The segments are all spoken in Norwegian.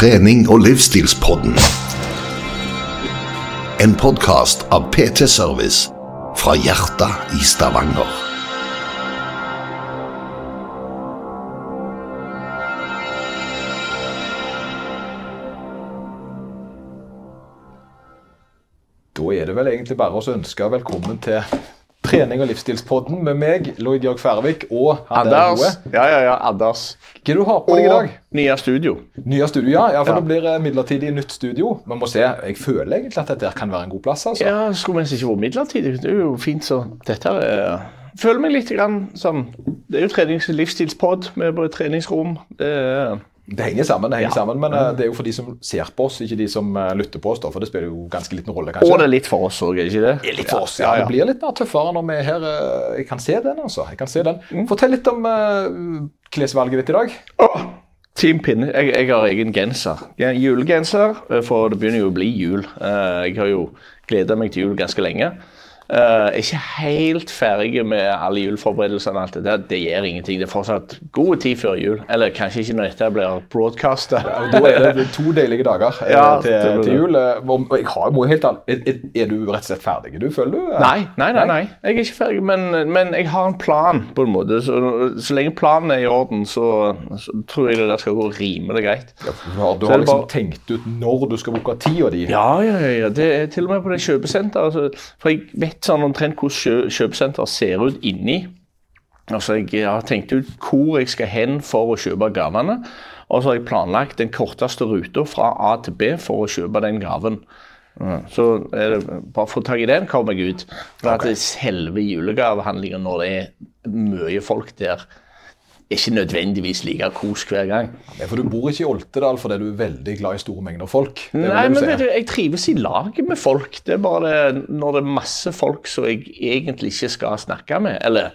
Trening og livsstilspodden. En podkast av PT Service fra hjertet i Stavanger. Da er det vel egentlig bare å ønske velkommen til trening- og livsstilspodden med meg, Lloyd Jørg Færvik, og Anders. Ja, ja, ja, Anders. Hva er du har på deg i dag? nye studio. Nye studio, ja. ja for Ja. det blir eh, midlertidig nytt studio. Vi må se. Jeg føler egentlig at dette kan være en god plass. altså. Ja, Skulle mens ikke vært midlertidig. Det er jo fint, så dette er Føler meg litt grann som Det er jo trenings- og livsstilspod med både treningsrom. Det er, Det henger sammen, det henger Ja. sammen, men eh, det er jo for de som ser på oss, ikke de som eh, lytter på oss. da, For det spiller jo ganske liten rolle, kanskje. og det er litt for oss òg, ikke det? Det litt for oss, ja. Det blir litt mer tøffere når vi er her. eh, Jeg kan se den, altså. Jeg kan se den. Mm. Fortell litt om uh, klesvalget ditt i dag. Åh, Team Pinne. Jeg, jeg har egen genser. Ja, Julegenser, for det begynner jo å bli jul. Jeg har jo gleda meg til jul ganske lenge. Er ikke helt ferdig med alle juleforberedelsene. alt det der. Det gjør ingenting. Det er fortsatt god tid før jul. Eller kanskje ikke når dette blir broadcasta. Og Da er det to deilige dager eh, Ja, til, til jul. eh, Og jeg har, jo helt annet, er, du rett og slett ferdig? Du føler du? Nei, nei, nei, nei. Jeg er ikke ferdig, men, men jeg har en plan, på en måte. Så, så lenge planen er i orden, så, så tror jeg det der skal gå rimelig greit. Du har, du har liksom bare- tenkt ut når du skal bruke tida di? Ja, ja, ja, ja. Det er til og med på det kjøpesenteret. Altså, for jeg vet sånn omtrent hvordan kjø, kjøpesenter ser ut inni. Altså, jeg har tenkt ut hvor jeg skal hen for å kjøpe gavene. Og så har jeg planlagt den korteste ruta fra A til B for å kjøpe den gaven. Så er det bare å få tak i den, kommer jeg ut. For at det selve julegavehandlinga, når det er mye folk der, er ikke nødvendigvis like kos hver gang. Ja, For du bor ikke i Oltedal fordi du er veldig glad i store mengder folk? Nei, men vet du, jeg trives i lag med folk. Det er bare det, når det er masse folk som jeg egentlig ikke skal snakke med. Eller,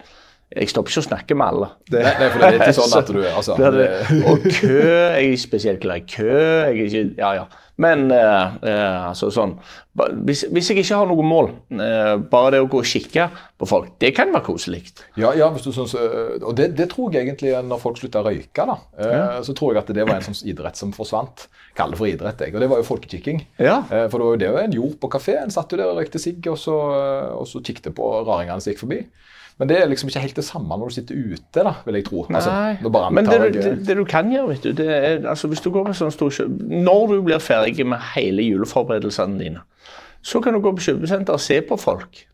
jeg stopper ikke å snakke med alle. Det, Nei, for det er ikke sånn at du altså, det er det. Og kø, jeg er spesielt glad i kø. Jeg er ikke, ja, ja. Men uh, uh, altså sånn hvis, hvis jeg ikke har noe mål, uh, bare det å gå og kikke på folk, det kan være koselig. Ja, ja hvis du synes, øh, og det, det tror jeg egentlig når folk slutta å røyke, da, ja. så tror jeg at det var en sånn idrett som forsvant. Kall det for idrett, jeg. Og det var jo folkekikking. Ja. For det var jo det en gjorde på kafé. En satt jo der og røykte sigg, og så, og så kikket på raringene som gikk forbi. Men det er liksom ikke helt det samme når du sitter ute, da, vil jeg tro. Altså, nå bare Men det, det, det du kan gjøre, vet du, det er altså hvis du går på sånn stor kjøp Når du blir ferdig med hele juleforberedelsene dine, så kan du gå på kjøpesenter og se på folk.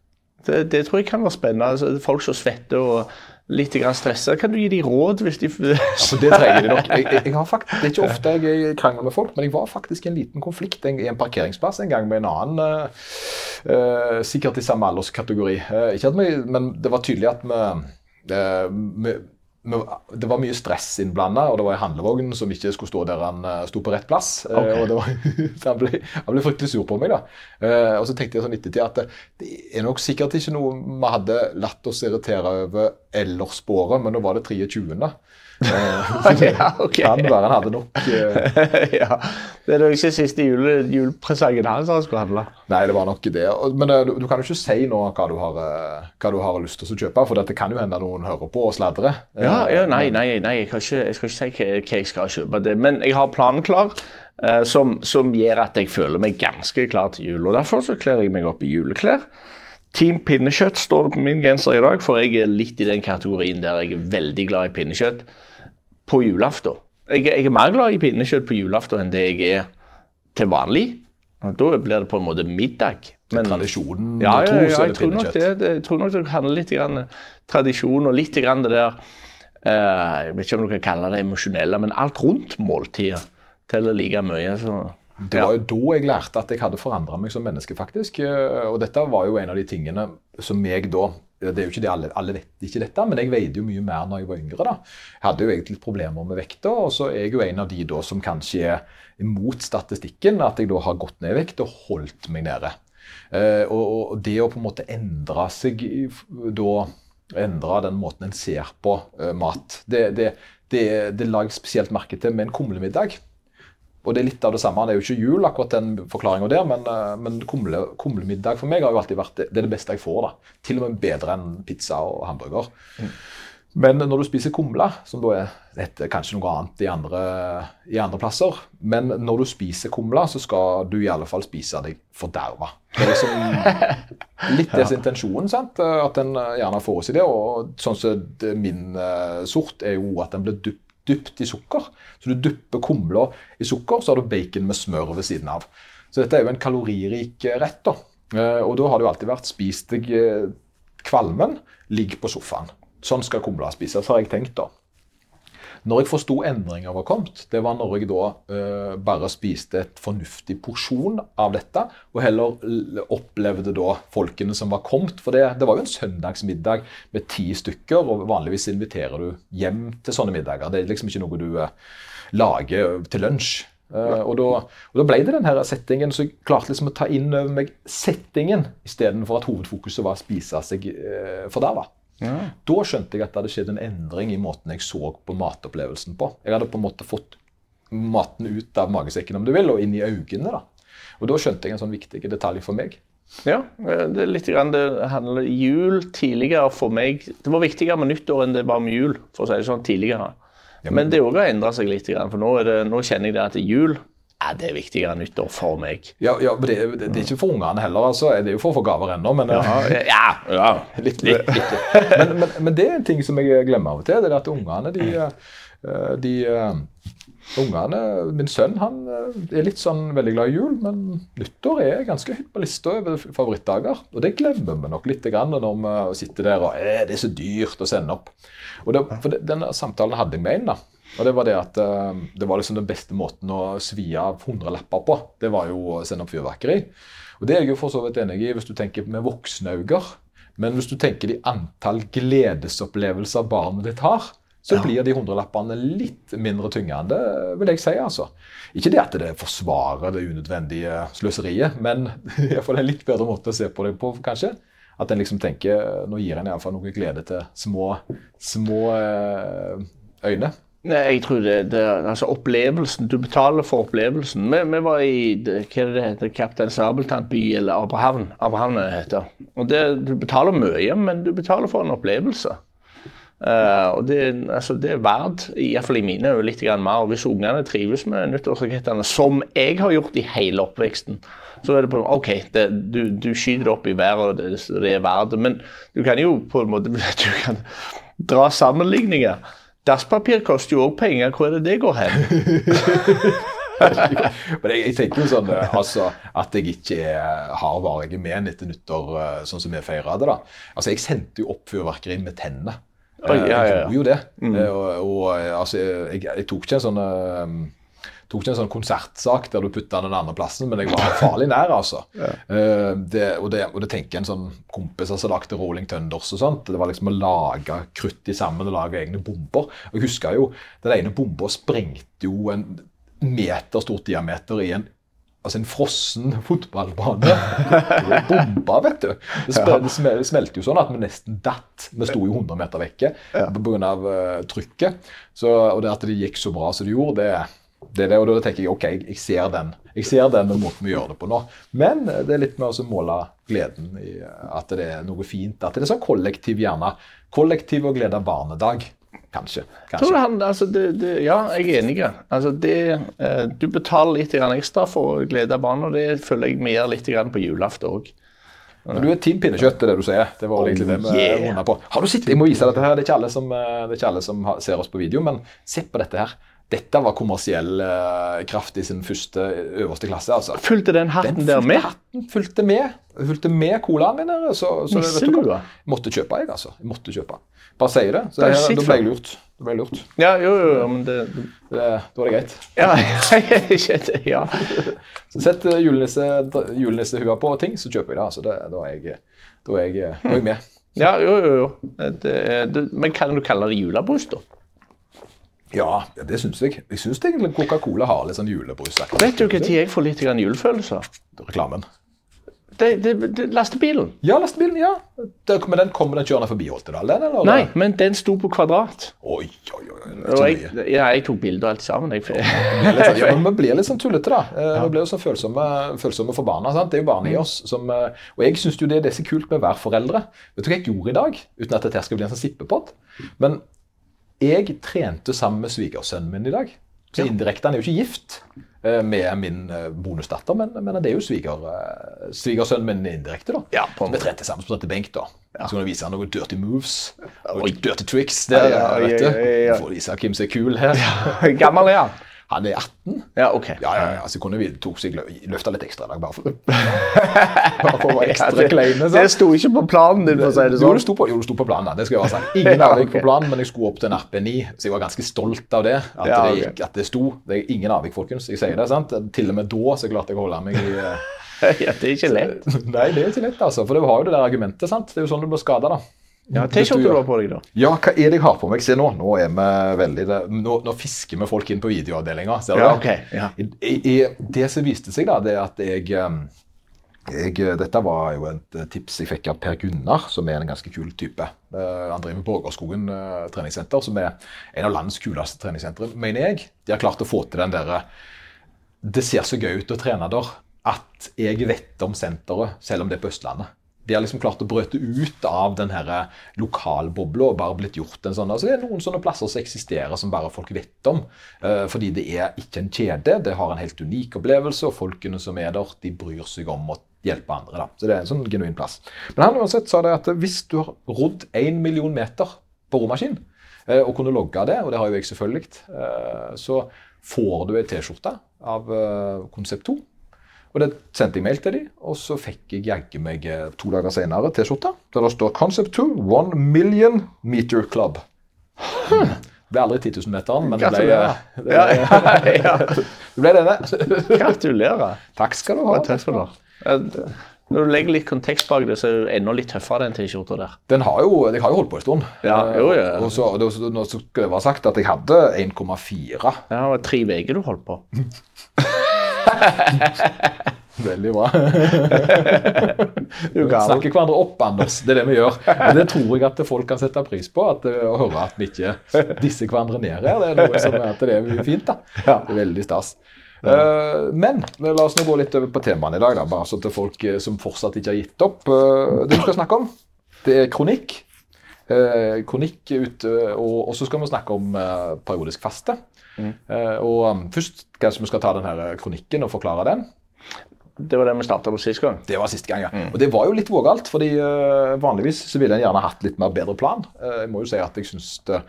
Det, det tror jeg kan være spennende. Altså, folk som svetter og litt stressa. Kan du gi dem råd hvis de altså, det trenger de nok. Jeg, jeg, jeg har fakt, det er ikke ofte jeg krangler med folk, men jeg var faktisk i en liten konflikt en, i en parkeringsplass en gang med en annen, uh, sikkert i samme alderskategori. Uh, ikke at vi, men det var tydelig at vi, vi, vi det var mye stress innblanda, og det var en handlevogn som ikke skulle stå der han øh, sto på rett plass. Okay. Og det var, han, ble, han ble fryktelig sur på meg. da. Eh, og så tenkte jeg sånn ettertid at det, det er nok sikkert ikke noe vi hadde latt oss irritere over ellers på året, men nå var det 23. da. Eh, Ja, ok. Han bare han hadde nok eh, ja. Det er jo ikke siste jule, julepresangen hans han skulle handle. Nei, det var nok det. Men eh, du, du kan jo ikke si nå hva du har, eh, hva du har lyst til å kjøpe, for det kan jo hende noen hører på og sladrer. Ja, ja nei, nei, nei jeg, ikke, jeg skal ikke si hva, hva jeg skal kjøpe. Det. Men jeg har planen klar, som, som gjør at jeg føler meg ganske klar til jul. Og Derfor så kler jeg meg opp i juleklær. Team pinnekjøtt står det på min genser i dag, for jeg er litt i den kategorien der jeg er veldig glad i pinnekjøtt på julaften. Jeg, jeg er mer glad i pinnekjøtt på julaften enn det jeg er til vanlig. Da blir det på en måte middag. Men, Tradisjonen ja, ja, ja, ja, jeg tror nok det, det. Jeg tror nok det handler litt grann tradisjon og litt grann det der eh, Jeg vet ikke om du kan kalle det emosjonelle, men alt rundt måltidet teller like mye. Så, Det var jo da jeg lærte at jeg hadde forandra meg som menneske, faktisk. Eh, Og dette var jo en av de tingene som jeg da Det er jo ikke det alle, alle vet ikke dette, men jeg veide jo mye mer når jeg var yngre. da. Jeg hadde jo egentlig problemer med vekta, og så er jeg jo en av de da som kanskje er imot statistikken, at jeg da har gått ned i vekt og holdt meg nede. Eh, og- og det å på en måte endre seg da Endre den måten en ser på eh, mat. Det, det, det, det la jeg spesielt merke til med en kumlemiddag. Og det er litt av det samme. Det er jo ikke jul, akkurat den forklaringa der, men, eh, men kumle, kumlemiddag for meg har jo alltid vært det, er det beste jeg får. da. Til og med bedre enn pizza og hamburger. Men når du spiser kumle, som da er heter kanskje noe annet i andre, i andre plasser Men når du spiser kumle, så skal du i alle fall spise deg forderva. Det er liksom litt deres intensjon, sant? at en gjerne får seg det. Og sånn som så min uh, sort er jo at den blir dypt, dypt i sukker. Så du dypper kumla i sukker, så har du bacon med smør ved siden av. Så dette er jo en kaloririk rett. da. Uh, og da har det jo alltid vært spis deg uh, kvalmen, ligg på sofaen. Sånn skal kumla spises, har jeg tenkt da. Når jeg forsto endringer var kommet, det var når jeg da uh, bare spiste et fornuftig porsjon av dette, og heller opplevde da folkene som var kommet. For det, det var jo en søndagsmiddag med ti stykker, og vanligvis inviterer du hjem til sånne middager. Det er liksom ikke noe du uh, lager til lunsj. Uh, og, da, og, da, ble det den her settingen, så jeg klarte liksom å ta inn over meg settingen istedenfor at hovedfokuset var å spise seg uh, forderva. Ja. Da skjønte jeg at det hadde skjedd en endring i måten jeg så på matopplevelsen på. Jeg hadde på en måte fått maten ut av magesekken om du vil, og inn i øynene. da. Og Da skjønte jeg en sånn viktig detalj for meg. Ja, det er litt grann det handler jul tidligere for meg. Det var viktigere med nyttår enn det var med jul, for å si det sånn tidligere. Ja, men, men, det òg har endra seg litt, for nå, det, nå, kjenner jeg det at jul ja, det er viktigere nyttår for meg. Ja, ja men det, det, det, er ikke for ungene heller. altså. Det er jo for å få gaver ennå. Men, ja, ja, ja. Litt, litt, litt. Men, men, men, det er en ting som jeg glemmer av og til. Det er at ungene de, eh, de eh, Ungene, Min sønn han eh, er litt sånn veldig glad i jul, men nyttår er ganske høyt på lista over favorittdager. Og det glemmer vi nok litt grann når vi sitter der og er det er så dyrt å sende opp. Og det, for det, Den samtalen hadde jeg med en. da. Og Det var det at uh, det var liksom den beste måten å svi av hundrelapper på. Det var jo å sende opp fyrverkeri. Og Det er jeg jo for så vidt enig i hvis du tenker med voksne øyne. Men hvis du tenker de antall gledesopplevelser barnet ditt har, så ja. blir de hundrelappene litt mindre tyngende, vil jeg si. altså. Ikke det at det forsvarer det unødvendige sløseriet, men det er en litt bedre måte å se på det på, kanskje. At en liksom tenker nå gir en iallfall noe glede til små, små eh, øyne. Jeg tror det, det altså opplevelsen. Du betaler for opplevelsen. Vi, vi var i hva er det heter, Kaptein Sabeltannby eller Abrahavn. Abrahavn det heter. Og det, Du betaler mye, men du betaler for en opplevelse. Uh, og det, altså, det er verdt, iallfall i mine øyne, litt mer. Hvis ungene trives med nyttårsrakettene, som jeg har gjort i hele oppveksten, så er det på OK, det, du, du, skyter det opp i været, og det, det er verdt det. Men du kan jo på en måte du kan dra sammenligninger. Dasspapir koster jo òg penger. Hvor er det det går hen? Men jeg, jeg, tenker jo sånn eh, altså, at jeg ikke har varige men etter nyttår, eh, sånn som vi feira det. da. Altså, Jeg sendte jo opp fyrverkeri med tennene. Jeg gjorde jo det. Mm. Og, og, altså, jeg, jeg, tok ikke en sånn tok ikke en sånn konsertsak der du putta den andre plassen, men jeg var farlig nær, altså. Ja. Uh, det, og, det, og, det, tenker en sånn kompis som lagde Rolling Thunders og sånt. Det var liksom å lage krutt i sammen og lage egne bomber. Og jeg husker jo, Den ene bomba sprengte jo en meter stort diameter i en altså en frossen fotballbane. Bomba, vet du. Det, smelte jo sånn at vi nesten datt. Vi sto jo 100 meter vekke pga. Uh, trykket. Så, og det at det gikk så bra som det gjorde, det det er det, og da tenker jeg ok, jeg ser den Jeg ser den måten vi gjør det på nå. Men det er litt med å måle gleden i at det er noe fint. At det er sånn kollektiv, gjerne. Kollektiv og glede barnedag. Kanskje. kanskje. Han, altså det, det, ja, jeg er enig. Altså det, eh, du betaler litt ekstra for å glede barna. Det føler jeg vi gjør litt på julaften òg. Men du er team pinnekjøtt, det er det du sier. Det var egentlig det vi yeah. på. Har du sett, Jeg må vise dette her. Det er ikke alle som, eh, det ikke alle som ser oss på video, men se på dette her. Dette var kommersiell uh, kraft i sin første øverste klasse. altså. Fulgte den hatten den der med? Hatten fulgte med. Fulgte med colaen min. Der, så, så vet du hva? Måtte kjøpe, jeg, altså. Jeg måtte kjøpe. Bare sier det. Så det, da ble jeg lurt. Det ble lurt. Ja, jo, jo, men det... det da var det greit. Ja, ja. så sett julenissehua julenisse på ting, så kjøper jeg det. altså. Det, da, er jeg, da, er jeg, da er jeg med. Ja, jo, jo, jo. Det, men kan du kalle det julebrus, da? Ja, det syns jeg. Jeg syns egentlig Coca-Cola har litt sånn julebrusaktig. Vet du når jeg får litt julefølelse? Reklamen. det, det, det, lastebilen. Ja, lastebilen, ja. Det, men den kommer den kjørende forbi Holtedal? den, eller? Nei, men den sto på kvadrat. Oi, oi, oi. Og jeg, ja, jeg tok bilder og alt sammen. Jeg, sånn- ja, men Vi blir litt sånn tullete, da. Eh, Vi blir jo sånn følsomme, følsomme for barna. sant? Det er jo barna i oss som eh, Og jeg syns jo det det er så kult med å være foreldre. Vet du hva jeg gjorde i dag? Uten at dette skal bli en sånn sippepott. Men jeg trente sammen med svigersønnen min i dag. Så indirekte, Han er jo ikke gift eh, med min eh, bonusdatter, men, men det er jo sviger, eh, svigersønnen min indirekte. da. Ja, på en Så vi trente sammen, sprette benk. da. Så kan du vise han noen dirty moves. Og dirty tricks. Der, Ja, ja, ja, ja, ja. Får vise hvem som er kul her. Gammel er han? Han er 18. Ja, OK. Ja, ja, ja. Så kunne vi tok seg løfta litt ekstra i dag, bare for, bare for å være ekstra det, kleine. det sto ikke på planen din, for å si det Jo, sånn. det sto på, jo, det sto på planen. da. Det skal jeg være sagt. Ingen avvik på planen, men jeg skulle opp til en RP9, så jeg var ganske stolt av det. At, Ja, det, gikk, at det sto. Det er ingen avvik, folkens. Jeg sier det, sant? Til og med da så klarte jeg å holde meg i eh, Ja, det er ikke lett. Nei, det er ikke lett, altså. For du har jo det der argumentet, sant. Det er jo sånn du blir skada, da. Ja, T-skjorte du- du har på deg, da? Ja, hva er det jeg har på meg? Se nå. Nå er vi veldig Nå, nå fisker vi folk inn på videoavdelinga. Ser du Ja, det? ok, ja. I, i, det som viste seg, da, det er at jeg, jeg Dette var jo et eh, tips jeg fikk av Per Gunnar, som er en ganske kul type. Eh, han driver Borgerskogen eh, treningssenter, som er en av landets kuleste treningssentre, mener jeg. De har klart å få til den derre Det ser så gøy ut å trene der at jeg vet om senteret, selv om det er på Østlandet. De har liksom klart å brøte ut av den lokalbobla og bare blitt gjort en sånn. Altså det er noen sånne plasser som eksisterer som bare folk vet om. eh, fordi det er ikke en kjede, det har en helt unik opplevelse, og folkene som er der, de bryr seg om å hjelpe andre. da. Så det er en sånn genuin plass. Men han uansett sa det at hvis du har rodd én million meter på romaskin, eh, og kunne logge det, og det har jo jeg selvfølgelig, eh, så får du ei T-skjorte av eh, Konsept 2. Og det sendte jeg mail til dem, og så fikk jeg jaggu meg eh, to dager senere T-skjorta der det står Concept 2 One Million Meter Club. Det ble aldri 10 000-meteren, men det ble, Gratulerer. det ble, Ja, ja, ja. denne. Gratulerer. Takk skal du ha. Takk skal du ha. Når du legger litt kontekst bak det, så er det enda litt tøffere, den T-skjorta der. Den har jo, jeg har jo holdt på en stund. Ja, Eh, jo, ja. Og så, så, nå skal det ha sagt at jeg hadde 1,4. Ja, det var tre uker du holdt på. Veldig bra. Vi snakker hverandre opp, Anders. Det er det vi gjør. Men det tror jeg at folk kan sette pris på. At, eh, å høre at vi ikke disser hverandre ned her. Det er noe som er det er fint. da. Det er veldig stas. Eh, men la oss nå gå litt over på temaene i dag, da, bare så til folk eh, som fortsatt ikke har gitt opp. Eh, det vi skal snakke om, det er kronikk. Eh, kronikk ut, eh, og, så skal vi snakke om eh, periodisk faste. Eh, og um, først kanskje vi skal ta den her eh, kronikken og forklare den. Det var det vi starta på sist gang. Det var siste gang, ja. Og det var jo litt vågalt, fordi uh, vanligvis så ville en gjerne hatt litt mer bedre plan. Uh, jeg må jo si at jeg syns det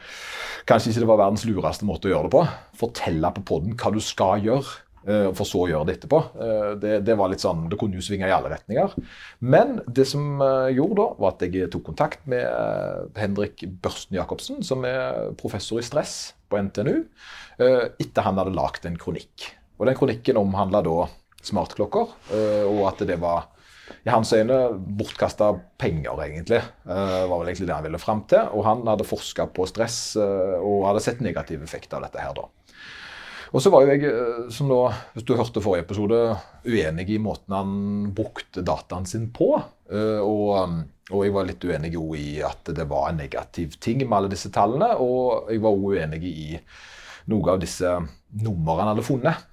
kanskje ikke det var verdens lureste måte å gjøre det på. Fortelle på poden hva du skal gjøre, Uh, for så å gjøre det etterpå. Det, det var litt sånn, det kunne jo svinge i alle retninger. Men det som jeg gjorde da, var at jeg tok kontakt med Henrik Børsten Jacobsen, som er professor i stress på NTNU, etter han hadde lagd en kronikk. Og den kronikken omhandla da smartklokker, eh, og at det var i hans øyne bortkasta penger, egentlig. Det var vel egentlig det han ville fram til. Og han hadde forska på stress eh, og hadde sett negativ effekt av dette her, da. Og så var jo jeg, eh, som da, hvis du hørte forrige episode, uenig i måten han brukte dataen sin på. Eh, Og, og jeg var litt uenig i at det var en negativ ting med alle disse tallene. Og jeg var òg uenig i noe av disse numrene han hadde funnet.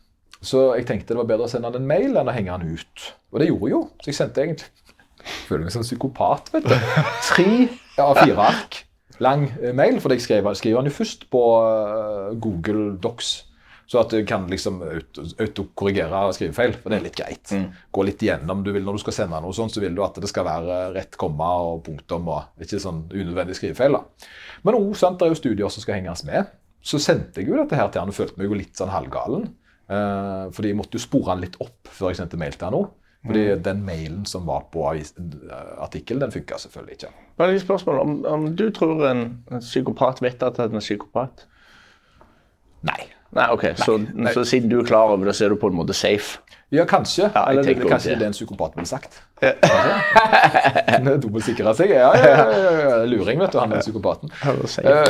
Så jeg tenkte det var bedre å sende han en mail enn å henge han ut. Og det gjorde jeg jo. Så jeg sendte egentlig Jeg føler meg som en psykopat, vet du. Tre av fire ark lang eh, mail, for jeg skriver, skriver han jo først på eh, Google Docs. Så at du kan liksom auto- autokorrigere skrivefeil, for det er litt greit. Gå litt igjennom. Du vil, når du skal sende noe sånt, så vil du at det skal være rett komma og punktum og ikke sånn unødvendig skrivefeil. da. Men sant, det er jo studier som skal henges med. Så sendte jeg jo dette her til han og følte meg jo litt sånn halvgalen. Eh, fordi jeg måtte jo spore han litt opp før jeg sendte mail til han nå. Fordi den mailen som var på eh, artikkelen, den funka selvfølgelig ikke. Bare et spørsmål. Om, om du tror en, en psykopat vet at han er psykopat? Nei. Nei, OK. Så, så siden du er klar over det, så er du på en måte safe? Ja, kanskje. Ja, Eller det, kanskje det. er en psykopat ville sagt. du må sikre seg. Ja, ja, ja, ja, ja. Luring, vet du. Han er psykopaten. Eh,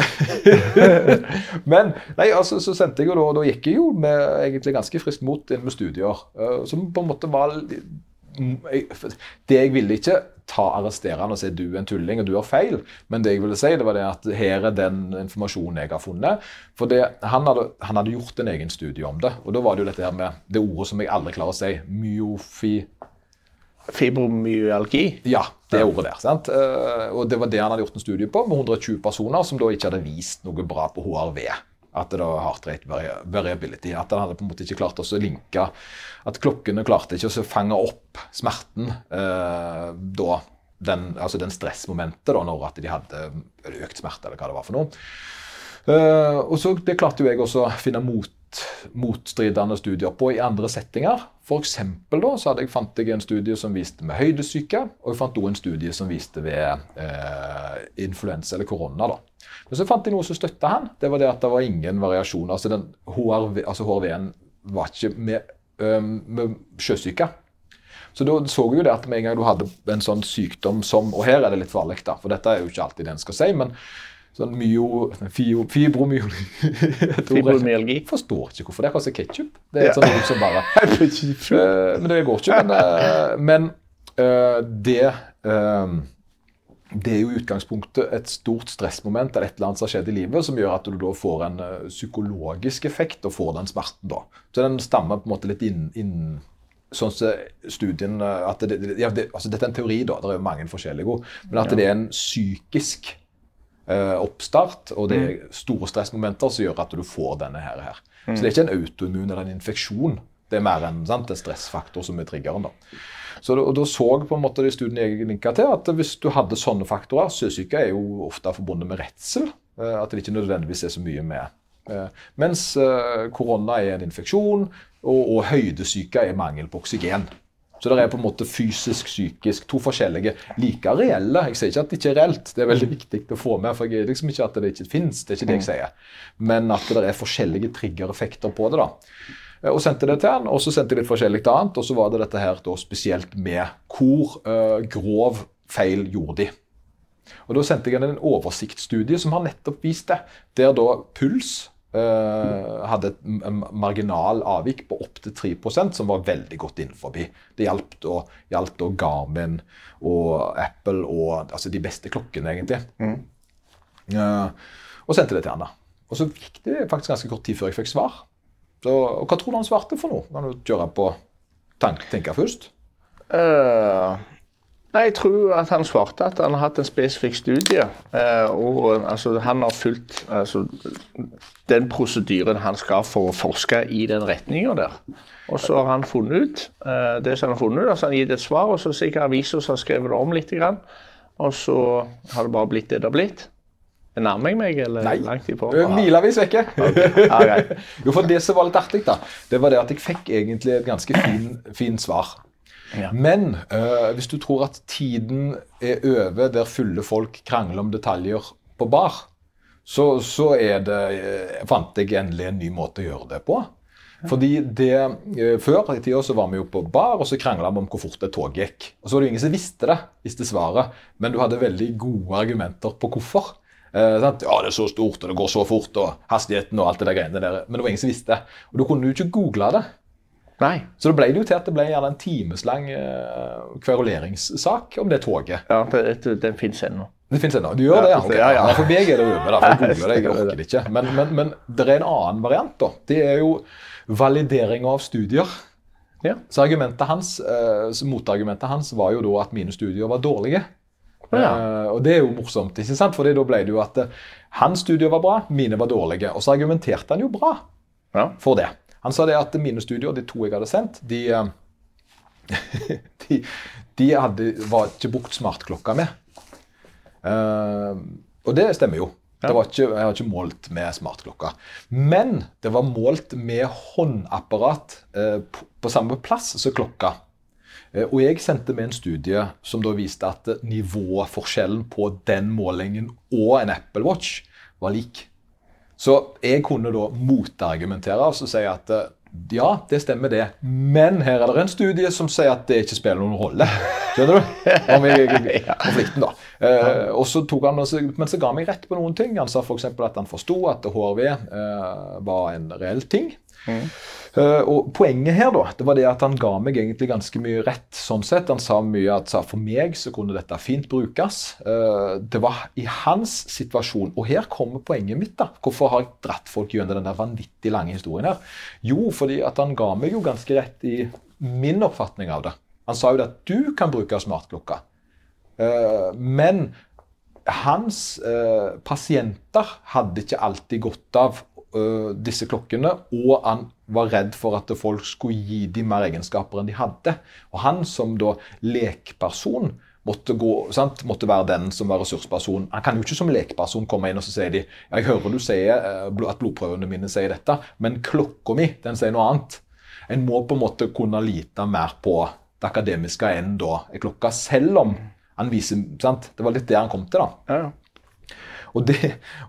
Men nei, altså, så sendte jeg jo da, da gikk jeg jo med egentlig ganske friskt mot inn med studier. eh, som på en måte var Det jeg ville ikke ta arrestere han og si du er en tulling og du har feil, men det jeg ville si, det var det at her er den informasjonen jeg har funnet. For det, han, hadde, han hadde gjort en egen studie om det, og da var det jo dette her med det ordet som jeg aldri klarer å si, myofi... Fibromyalgi? Ja, det ordet der. sant? Eh, og det var det han hadde gjort en studie på, med 120 personer som da ikke hadde vist noe bra på HRV. At det var heart rate variability. At han hadde på en måte ikke klart å linke At klokkene klarte ikke å fange opp smerten eh, da den, altså den stressmomentet da, når at de hadde økt smerte, eller hva det var for noe. Eh, og så Det klarte jo jeg også å finne mot, motstridende studier på i andre settinger. For da, så jeg, fant jeg en studie som viste med høydesyke, og jeg fant også en studie som viste ved eh, influensa eller korona. da. Men så fant de noe som støtta han. Det var det at det var ingen variasjon. Altså, den HRV, altså HRV-en var ikke med, um, med sjøsyke. Så da så vi jo det at med en gang du hadde en sånn sykdom som Og her er det litt farlig, da, for dette er jo ikke alltid det en skal si. men sånn myo, fio, fibromyalgi Fibromyalgi. Forstår ikke hvorfor det er kanskje ketsjup. Det er et sånt ord som bare uh, Men det går ikke. Men, uh, men uh, det det er jo i utgangspunktet et stort stressmoment eller et eller annet som har skjedd i livet, som gjør at du da får en uh, psykologisk effekt og får den smerten. da. Så den stammer på en måte litt inn, inn sånn som studien at det, ja, det, altså Dette er en teori, da, det er jo mange forskjellige, men at det er en psykisk eh, oppstart, og det er mm. store stressmomenter som gjør at du får denne her. her. Så det er ikke en autoimmun eller en infeksjon. Det er mer en, sant, en stressfaktor som er triggeren. da. Så og Da så på en måte de studiene jeg linka til, at hvis du hadde sånne faktorer Sjøsyke er jo ofte forbundet med redsel. Eh, at det ikke nødvendigvis er så mye med. Eh, mens eh, korona er en infeksjon, og, og høydesyke er mangel på oksygen. Så det er på en måte fysisk, psykisk, to forskjellige, like reelle. Jeg sier ikke at det ikke er reelt, det er veldig viktig å få med. for jeg er liksom ikke at det ikke finnes, det er ikke det jeg sier. Men at det er forskjellige triggereffekter på det. da. Eh, og sendte det til han, og så sendte jeg litt forskjellig annet. Og så var det dette her da spesielt med hvor uh, grov feil gjorde de. Og Da sendte jeg en oversiktsstudie som har nettopp vist det. Der da puls uh, hadde et marginal avvik på opptil 3% som var veldig godt innenfor. Det hjalp da, hjalp da Garmin og Apple og altså de beste klokkene, egentlig. Mm. Uh, og sendte det til han da. Og så gikk det faktisk ganske kort tid før jeg fikk svar. Så, og Hva tror du han svarte for noe? Kan du kjøre på tank, tenke først? Uh, nei, Jeg tror at han svarte at han har hatt en spesifikk studie. Uh, og altså, han har fulgt altså, den prosedyren han skal for å forske i den retninga der. Og så har han funnet ut uh, det som han har funnet ut, altså han har gitt et svar, og så sikkert aviser som har skrevet det om litt. Og så har det bare blitt det det har blitt. Nærmer jeg meg, eller Nei. langt ifra? Milevis vekke. Okay. Okay. jo, for det som var litt artig, da, det var det at jeg fikk egentlig et ganske fin, fin svar. Ja. Men øh, hvis du tror at tiden er over der fulle folk krangler om detaljer på bar, så, så er det, øh, fant jeg endelig en ny måte å gjøre det på. Fordi det, øh, Før i tida så var vi jo på bar og så krangla vi om hvor fort et tog gikk. Og så var det ingen som visste det, visste svaret, men du hadde veldig gode argumenter på hvorfor. Uh, ja, det er så stort, og det går så fort, og hastigheten og alt det der greiene der. Men det var ingen som visste. Og da kunne du ikke google det. Nei. Så da ble det jo til at det ble gjerne en timeslang eh, kveruleringssak om det toget. Ja, det, den fins ennå. Det fins ennå. Du gjør det? Okay. Ja, ja. For meg er det over. da, for jeg det, jeg orker det ikke. Men, men, men, det er en annen variant. da. Det er jo validering av studier. Ja. Så argumentet hans, eh, motargumentet hans var jo da at mine studier var dårlige. Ja. Uh, og det er jo morsomt, ikke sant? for da ble det jo at uh, hans studier var bra, mine var dårlige. Og så argumenterte han jo bra ja. for det. Han sa det at mine studier, de to jeg hadde sendt, de, uh, de, de hadde, var ikke brukt smartklokka med. og det stemmer jo. Ja. Ikke, jeg har ikke målt med smartklokka. Men det var målt med håndapparat på, på samme plass som klokka. Eh, og jeg sendte med en studie som da viste at nivåforskjellen på den målingen og en Apple Watch var lik. Så jeg kunne da motargumentere og si at eh, ja, det stemmer det, men her er det en studie som sier at det ikke spiller noen rolle. Skjønner du? Om jeg, konflikten da. Eh, og så tok han, Men så ga han meg rett på noen ting. Han sa f.eks. at han forsto at HRV eh, var en reell ting. Eh, og Poenget her da, det var det at han ga meg egentlig ganske mye rett. sånn sett. Han sa mye at sa, for meg så kunne dette fint brukes. Uh, det var i hans situasjon. Og her kommer poenget mitt. da. Hvorfor har jeg dratt folk gjennom den der vanvittig lange historien her? Jo, fordi at han ga meg jo ganske rett i min oppfatning av det. Han sa jo at du kan bruke smartklokka. Uh, men hans pasienter hadde ikke alltid godt av disse klokkene, og han var redd for at folk skulle gi dem mer egenskaper enn de hadde. Og han som da lekperson måtte, gå, sant? måtte være den som var ressursperson. Han kan jo ikke som lekperson komme inn og så sier de, jeg hører du sier at blodprøvene mine sier dette, men klokka mi den sier noe annet. En må på en måte kunne lite mer på det akademiske enn da er klokka, selv om han viser sant? Det var litt det han kom til, da. Ja. Og det,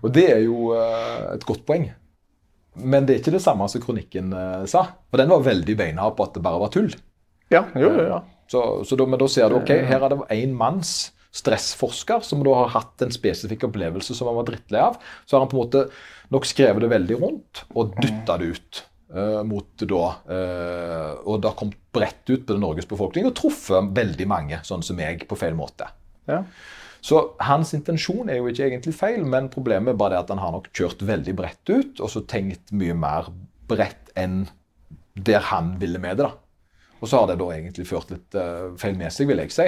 og det er jo et godt poeng. Men det er ikke det samme som kronikken uh, sa. For den var veldig beinhard på at det bare var tull. Ja, jo, jo, ja. Så, så da, men da ser du ok, her er det én manns stressforsker som da har hatt en spesifikk opplevelse som han var drittlei av. Så har han på en måte nok skrevet det veldig rundt og dytta det ut. Uh, mot da, uh, og det har kommet bredt ut på Norges befolkning og truffet veldig mange, sånn som meg, på feil måte. Ja. Så hans intensjon er jo ikke egentlig feil, men problemet er bare det at han har nok kjørt veldig bredt ut, og så tenkt mye mer bredt enn der han ville med det. da. Og så har det da egentlig ført litt uh, feil med seg, vil jeg si.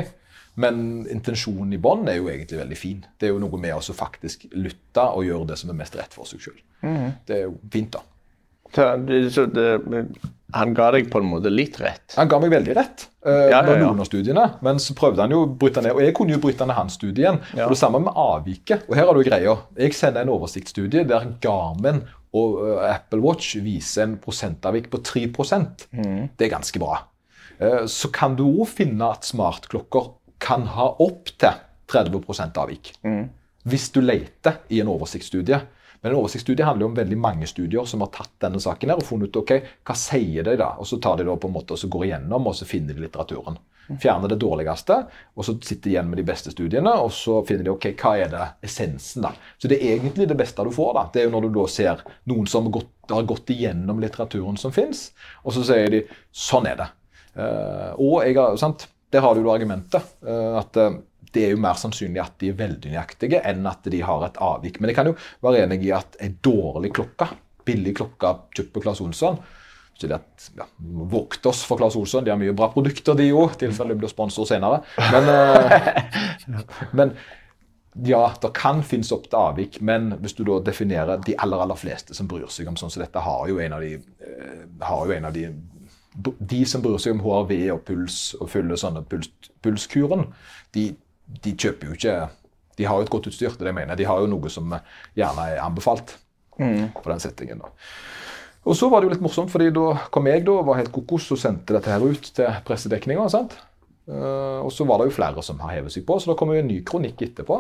Men intensjonen i bånn er jo egentlig veldig fin. Det er jo noe med å faktisk lytte og gjøre det som er mest rett for seg sjøl. Mm. Det er jo fint, da. Så det, han ga deg på en måte litt rett. Han ga meg veldig rett uh, Ja, ja, ja. noen av studiene, men så prøvde han jo å bryte ned. Og jeg kunne jo bryte ned hans studie igjen. Ja. Og det samme med avviket. Og her har du greia. Jeg sender en oversiktsstudie der Garmin og uh, Apple Watch viser en prosentavvik på 3 Mm. Det er ganske bra. Uh, så kan du òg finne at smartklokker kan ha opp til 30 avvik. Mm. Hvis du leter i en oversiktsstudie. Men en oversiktsstudie handler jo om veldig mange studier som har tatt denne saken her og funnet ut ok, hva sier de da, og så tar de da på en måte og så går igjennom og så finner de litteraturen. Fjerner det dårligste, og så sitter de igjen med de beste studiene, og så finner de ok, hva er det essensen da. Så det er egentlig det beste du får. da. Det er jo når du da ser noen som har gått, har gått igjennom litteraturen som fins, og så sier de sånn er det. Uh, og jeg har, sant, der har du jo argumentet. Uh, at eh, det er jo mer sannsynlig at de er veldig nøyaktige enn at de har et avvik. Men jeg kan jo være enig i at en dårlig klokke, billig klokke kjøpt på Claes Olsson ikke det at, ja, Vokt oss for Claes Olsson, de har mye bra produkter, de òg. I tilfelle de blir sponsor senere. Men, eh, men ja, det kan finnes opp til avvik, men hvis du da definerer de aller aller fleste som bryr seg om sånn som dette, har jo en av de, eh, har jo en av de De som bryr seg om HRV og puls og følger sånne puls, pulskuren, de, de kjøper jo ikke De har jo et godt utstyr, det jeg mener. De har jo noe som gjerne er anbefalt på den settingen. da. Og så var det jo litt morsomt, fordi da kom jeg da, var helt kokos og sendte dette her ut til pressedekninga. sant? Eh, og så var det jo flere som har hevet seg på, så da kom jo en ny kronikk etterpå.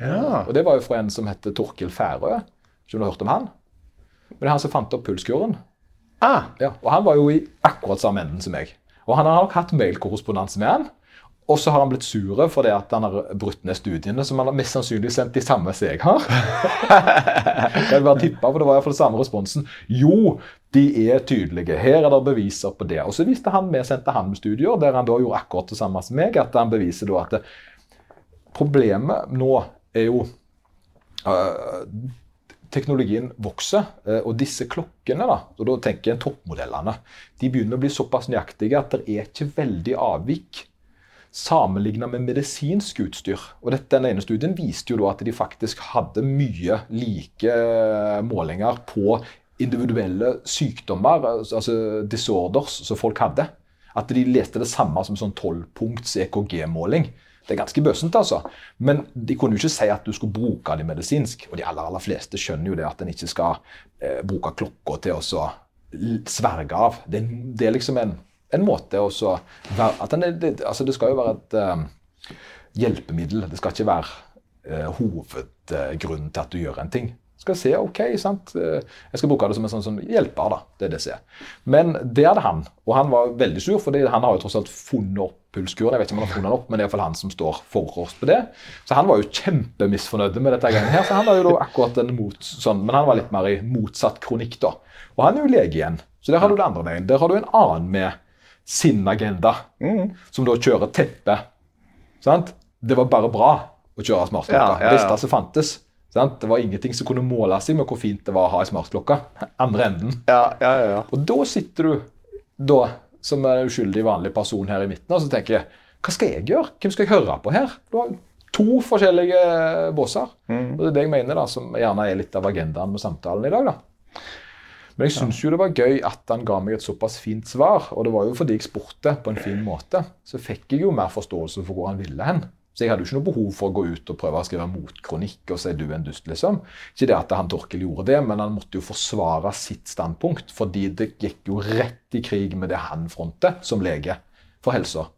Ja. Og det var jo fra en som heter Torkil Færø. Ikke om du har hørt om han? Men det er han som fant opp pulskuren. Ah, Ja, og han var jo i akkurat samme enden som meg. Og han har nok hatt mailkorrespondanse med han. Og så har han blitt sure fordi at han har brutt ned studiene, som han har mest sannsynlig sendt de samme som jeg har. jeg vil bare tippe, for det var iallfall samme responsen. Jo, de er tydelige. Her er det beviser på det. Og så viste han, vi sendte han med studier der han da gjorde akkurat det samme som meg. At han beviser da at problemet nå er jo øh, teknologien vokser, eh, og disse klokkene, da, og da tenker jeg toppmodellene, de begynner å bli såpass nøyaktige at det er ikke veldig avvik sammenlignet med medisinsk utstyr. Og dette, den ene studien viste jo da at de faktisk hadde mye like eh, målinger på individuelle sykdommer, altså disorders, som folk hadde. At de leste det samme som sånn 12-punkts EKG-måling. Det er ganske bøssent, altså. Men de kunne jo ikke si at du skulle bruke det medisinsk. Og de aller, aller fleste skjønner jo det at en ikke skal eh, bruke klokka til å sverge av. Det, det er liksom en, en måte å være at den er, altså det skal jo være et uh, hjelpemiddel. Det skal ikke være uh, hovedgrunnen til at du gjør en ting. Skal se, ok, sant? Eh, Jeg skal bruke det som en sånn, sånn hjelper. da, det er det jeg ser. Men det hadde han, og han var veldig sur, for han har jo tross alt funnet opp pulskuren. Jeg vet ikke om han har funnet den opp, men det er iallfall han som står for oss på det. Så han var jo kjempemisfornøyd med dette greiene her, så han var jo akkurat en mot, sånn, men han var litt mer i motsatt kronikk, da. Og han er jo lege igjen, så der har du det andre veien. Der har du en annen med sin agenda, som da kjører teppe. Sant? Det var bare bra å kjøre smartklokke. Ja, ja, ja. Som fantes. Sant? Det var ingenting som kunne måle seg med hvor fint det var å ha ei smartklokke. Andre enden. Ja, ja, ja. ja. Og da sitter du da, som en uskyldig vanlig person her i midten og så tenker jeg, hva skal jeg gjøre? Hvem skal jeg høre på her? Du har to forskjellige båser. Og det er det jeg mener da, som gjerne er litt av agendaen med samtalen i dag. da. Men jeg syns jo det var gøy at han ga meg et såpass fint svar. Og det var jo fordi jeg spurte på en fin måte. Så fikk jeg jo mer forståelse for hvor han ville hen. Så jeg hadde jo ikke noe behov for å gå ut og prøve å skrive motkronikk og si du er en dust, liksom. Ikke det at han Torkel gjorde det, men han måtte jo forsvare sitt standpunkt. Fordi det gikk jo rett i krig med det han fronter som lege for helsa.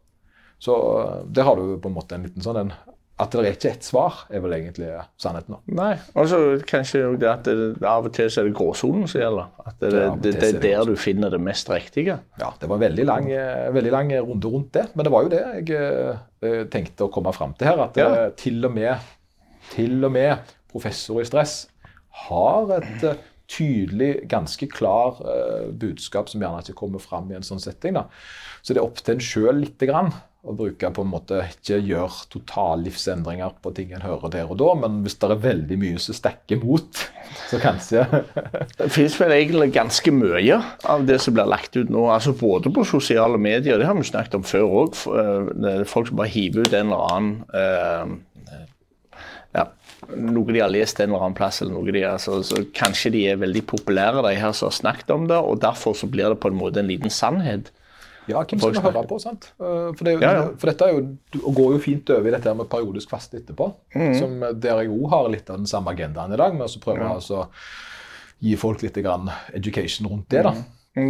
Så øh, der har du på en måte en liten sånn en At det er ikke ett svar, er vel egentlig sannheten. Nei. Og kanskje det at det, av og til så er det gråsonen som gjelder. At det, det, det, det er er der du finner det mest riktige. Ja, det var en veldig lang, eh, veldig lang runde rundt det. Men det var jo det jeg eh, tenkte å komme fram til her. At Ja. eh, til, og med, til og med professor i stress har et eh, tydelig, ganske klar eh, budskap som gjerne ikke kommer fram i en sånn setting. da. Så det er opp til en sjøl lite grann å bruke på en måte ikke gjøre totallivsendringer på ting en hører der og da, men hvis det er veldig mye som stikker mot, så kanskje Det finnes vel egentlig ganske mye av det som blir lagt ut nå. altså Både på sosiale medier, det har vi snakket om før òg. Folk som bare hiver ut en eller annen eh, ja, Noe de har lest en eller annen plass, eller noe de har, så, så kanskje de er veldig populære, de her som har snakket om det. Og derfor så blir det på en måte en liten sannhet. Ja, hvem skal vi høre på? sant? Eh, For, det, Ja, ja. for dette jo, du- går jo fint over i dette med periodisk faste etterpå. Mhm. som Der jeg òg har litt av den samme agendaen i dag, med å prøve Ja. altså, gi folk litt grann education rundt det. da.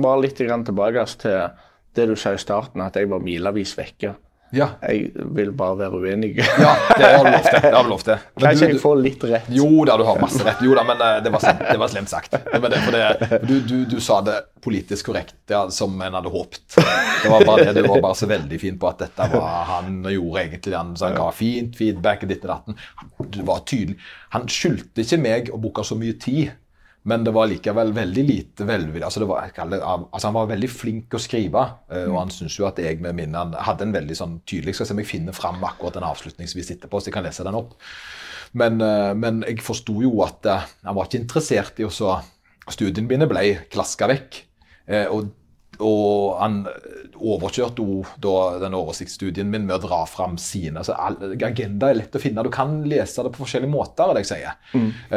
Bare litt grann tilbake til det du sa i starten, at jeg var milevis vekke. Ja, Jeg vil bare være uenig. ja det har du lov til. Det har du lov til. Men Kanskje du- jeg får litt rett. Jo da, du har masse rett. Jo da, men eh, det var det var slemt sagt. Det var det, for det, du, du, du sa det politisk korrekt, ja, som en hadde håpet. Det var bare det, Du var bare så veldig fin på at dette var Han gjorde egentlig han så han ga fint feedback. ditt og datten. Du var tydelig. Han skyldte ikke meg å bruke så mye tid. Men det var likevel veldig lite velvillig Altså altså han var veldig flink å skrive, eh, og han syns jo at jeg med min hadde en veldig sånn tydelig skal se om jeg finner fram akkurat den avslutningsvis etterpå, så jeg kan lese den opp. Men, eh, men jeg forsto jo at eh, han var ikke interessert i å så Studiene mine ble klaska vekk. Og, og han overkjørte jo da den oversiktsstudien min med å dra fram sine. all, Agenda er lett å finne. Du kan lese det på forskjellige måter. er det jeg sier.